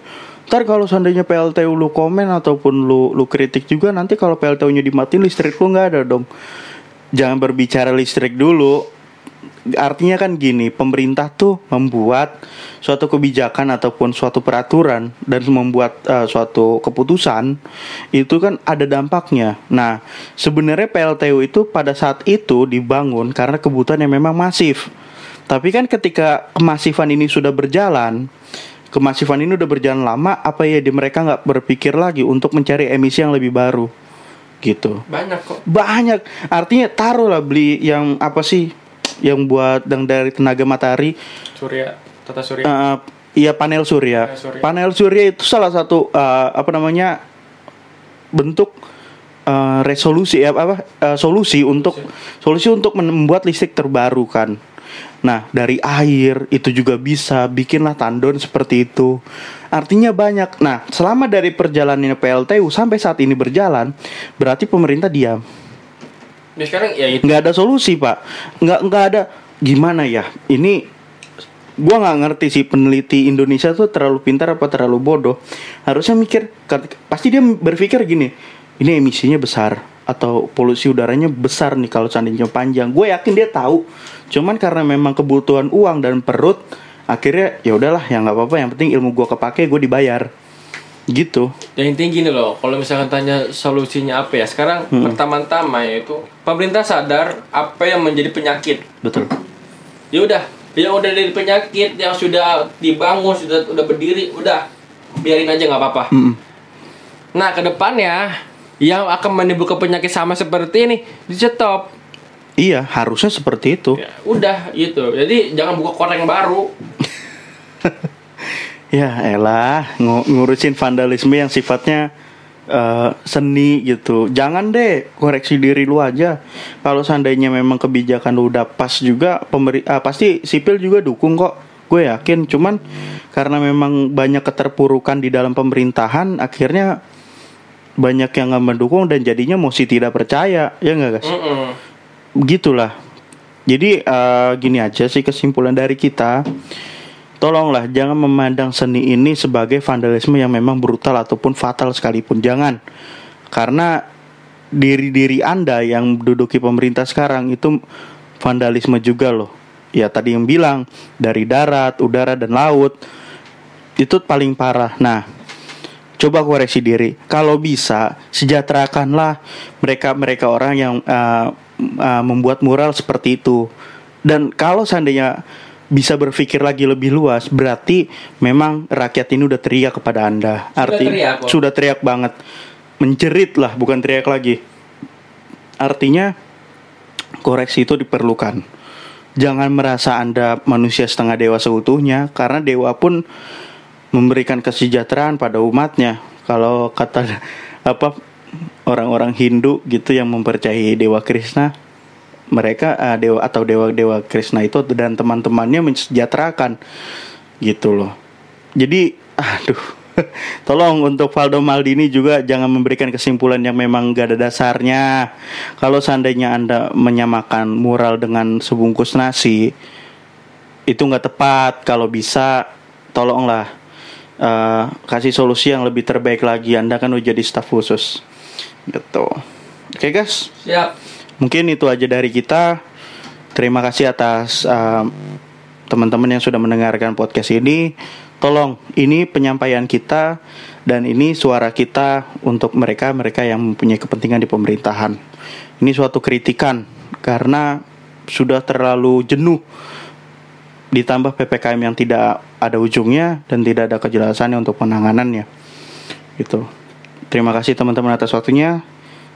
Ntar kalau seandainya PLTU lu komen ataupun lu lu kritik juga nanti kalau PLTU-nya dimatiin listrik lu nggak ada dong. Jangan berbicara listrik dulu. Artinya kan gini, pemerintah tuh membuat suatu kebijakan ataupun suatu peraturan dan membuat eh, suatu keputusan itu kan ada dampaknya. Nah, sebenarnya PLTU itu pada saat itu dibangun karena kebutuhan yang memang masif. Tapi kan ketika kemasifan ini sudah berjalan, kemasifan ini udah berjalan lama, apa ya di mereka nggak berpikir lagi untuk mencari emisi yang lebih baru, gitu. banyak kok. Banyak, artinya taruh lah beli yang apa sih, yang buat yang dari tenaga matahari, Surya, tata surya. eh, iya panel surya. Panel surya. Panel surya itu salah satu eh, apa namanya bentuk eh, resolusi ya apa eh, solusi untuk solusi untuk membuat listrik terbarukan. Nah, dari air itu juga bisa bikinlah tandon seperti itu. Artinya banyak. Nah, selama dari perjalanannya PLTU sampai saat ini berjalan, berarti pemerintah diam. Ya sekarang ya itu. Nggak ada solusi, Pak. Nggak nggak ada gimana ya? Ini gua nggak ngerti sih peneliti Indonesia tuh terlalu pintar apa terlalu bodoh. Harusnya mikir pasti dia berpikir gini, ini emisinya besar atau polusi udaranya besar nih kalau seandainya panjang. Gue yakin dia tahu. Cuman karena memang kebutuhan uang dan perut, akhirnya ya udahlah ya nggak apa-apa. Yang penting ilmu gua kepake, gue dibayar. Gitu. Ya intinya gini loh, kalau misalkan tanya solusinya apa ya, sekarang pertama-tama yaitu pemerintah sadar apa yang menjadi penyakit. Betul. Ya udah, yang udah dari penyakit yang sudah dibangun, sudah udah berdiri, udah biarin aja nggak apa-apa. Mm-mm. Nah, ke depannya yang akan menimbulkan penyakit sama seperti ini di stop. Iya, harusnya seperti itu. Ya, udah gitu. Jadi jangan buka koreng baru. Ya elah ngu- ngurusin vandalisme yang sifatnya eh, seni gitu. Jangan deh koreksi diri lu aja. Kalau seandainya memang kebijakan lu udah pas juga pemberi ah, pasti sipil juga dukung kok. Gue yakin cuman karena memang banyak keterpurukan di dalam pemerintahan akhirnya banyak yang nggak mendukung dan jadinya mesti tidak percaya ya nggak guys? Mm-mm. begitulah. Jadi eh, gini aja sih kesimpulan dari kita. Tolonglah jangan memandang seni ini sebagai vandalisme yang memang brutal ataupun fatal sekalipun. Jangan. Karena diri-diri Anda yang menduduki pemerintah sekarang itu vandalisme juga loh. Ya tadi yang bilang dari darat, udara dan laut itu paling parah. Nah, coba koreksi diri. Kalau bisa, sejahterakanlah mereka-mereka orang yang uh, uh, membuat mural seperti itu. Dan kalau seandainya bisa berpikir lagi lebih luas, berarti memang rakyat ini udah teriak kepada Anda. Arti teriak kok. sudah teriak banget. Menjerit lah, bukan teriak lagi. Artinya koreksi itu diperlukan. Jangan merasa Anda manusia setengah dewa seutuhnya karena dewa pun memberikan kesejahteraan pada umatnya. Kalau kata apa orang-orang Hindu gitu yang mempercayai dewa Krishna, mereka uh, dewa atau dewa-dewa Krishna itu dan teman-temannya mensejahterakan gitu loh. Jadi aduh Tolong untuk Valdo Maldini juga jangan memberikan kesimpulan yang memang gak ada dasarnya. Kalau seandainya Anda menyamakan mural dengan sebungkus nasi, itu nggak tepat. Kalau bisa, tolonglah uh, kasih solusi yang lebih terbaik lagi. Anda kan udah jadi staf khusus, gitu. Oke guys. Siap. Mungkin itu aja dari kita. Terima kasih atas uh, teman-teman yang sudah mendengarkan podcast ini. Tolong, ini penyampaian kita dan ini suara kita untuk mereka-mereka yang mempunyai kepentingan di pemerintahan. Ini suatu kritikan karena sudah terlalu jenuh ditambah PPKM yang tidak ada ujungnya dan tidak ada kejelasannya untuk penanganannya. Gitu. Terima kasih teman-teman atas waktunya.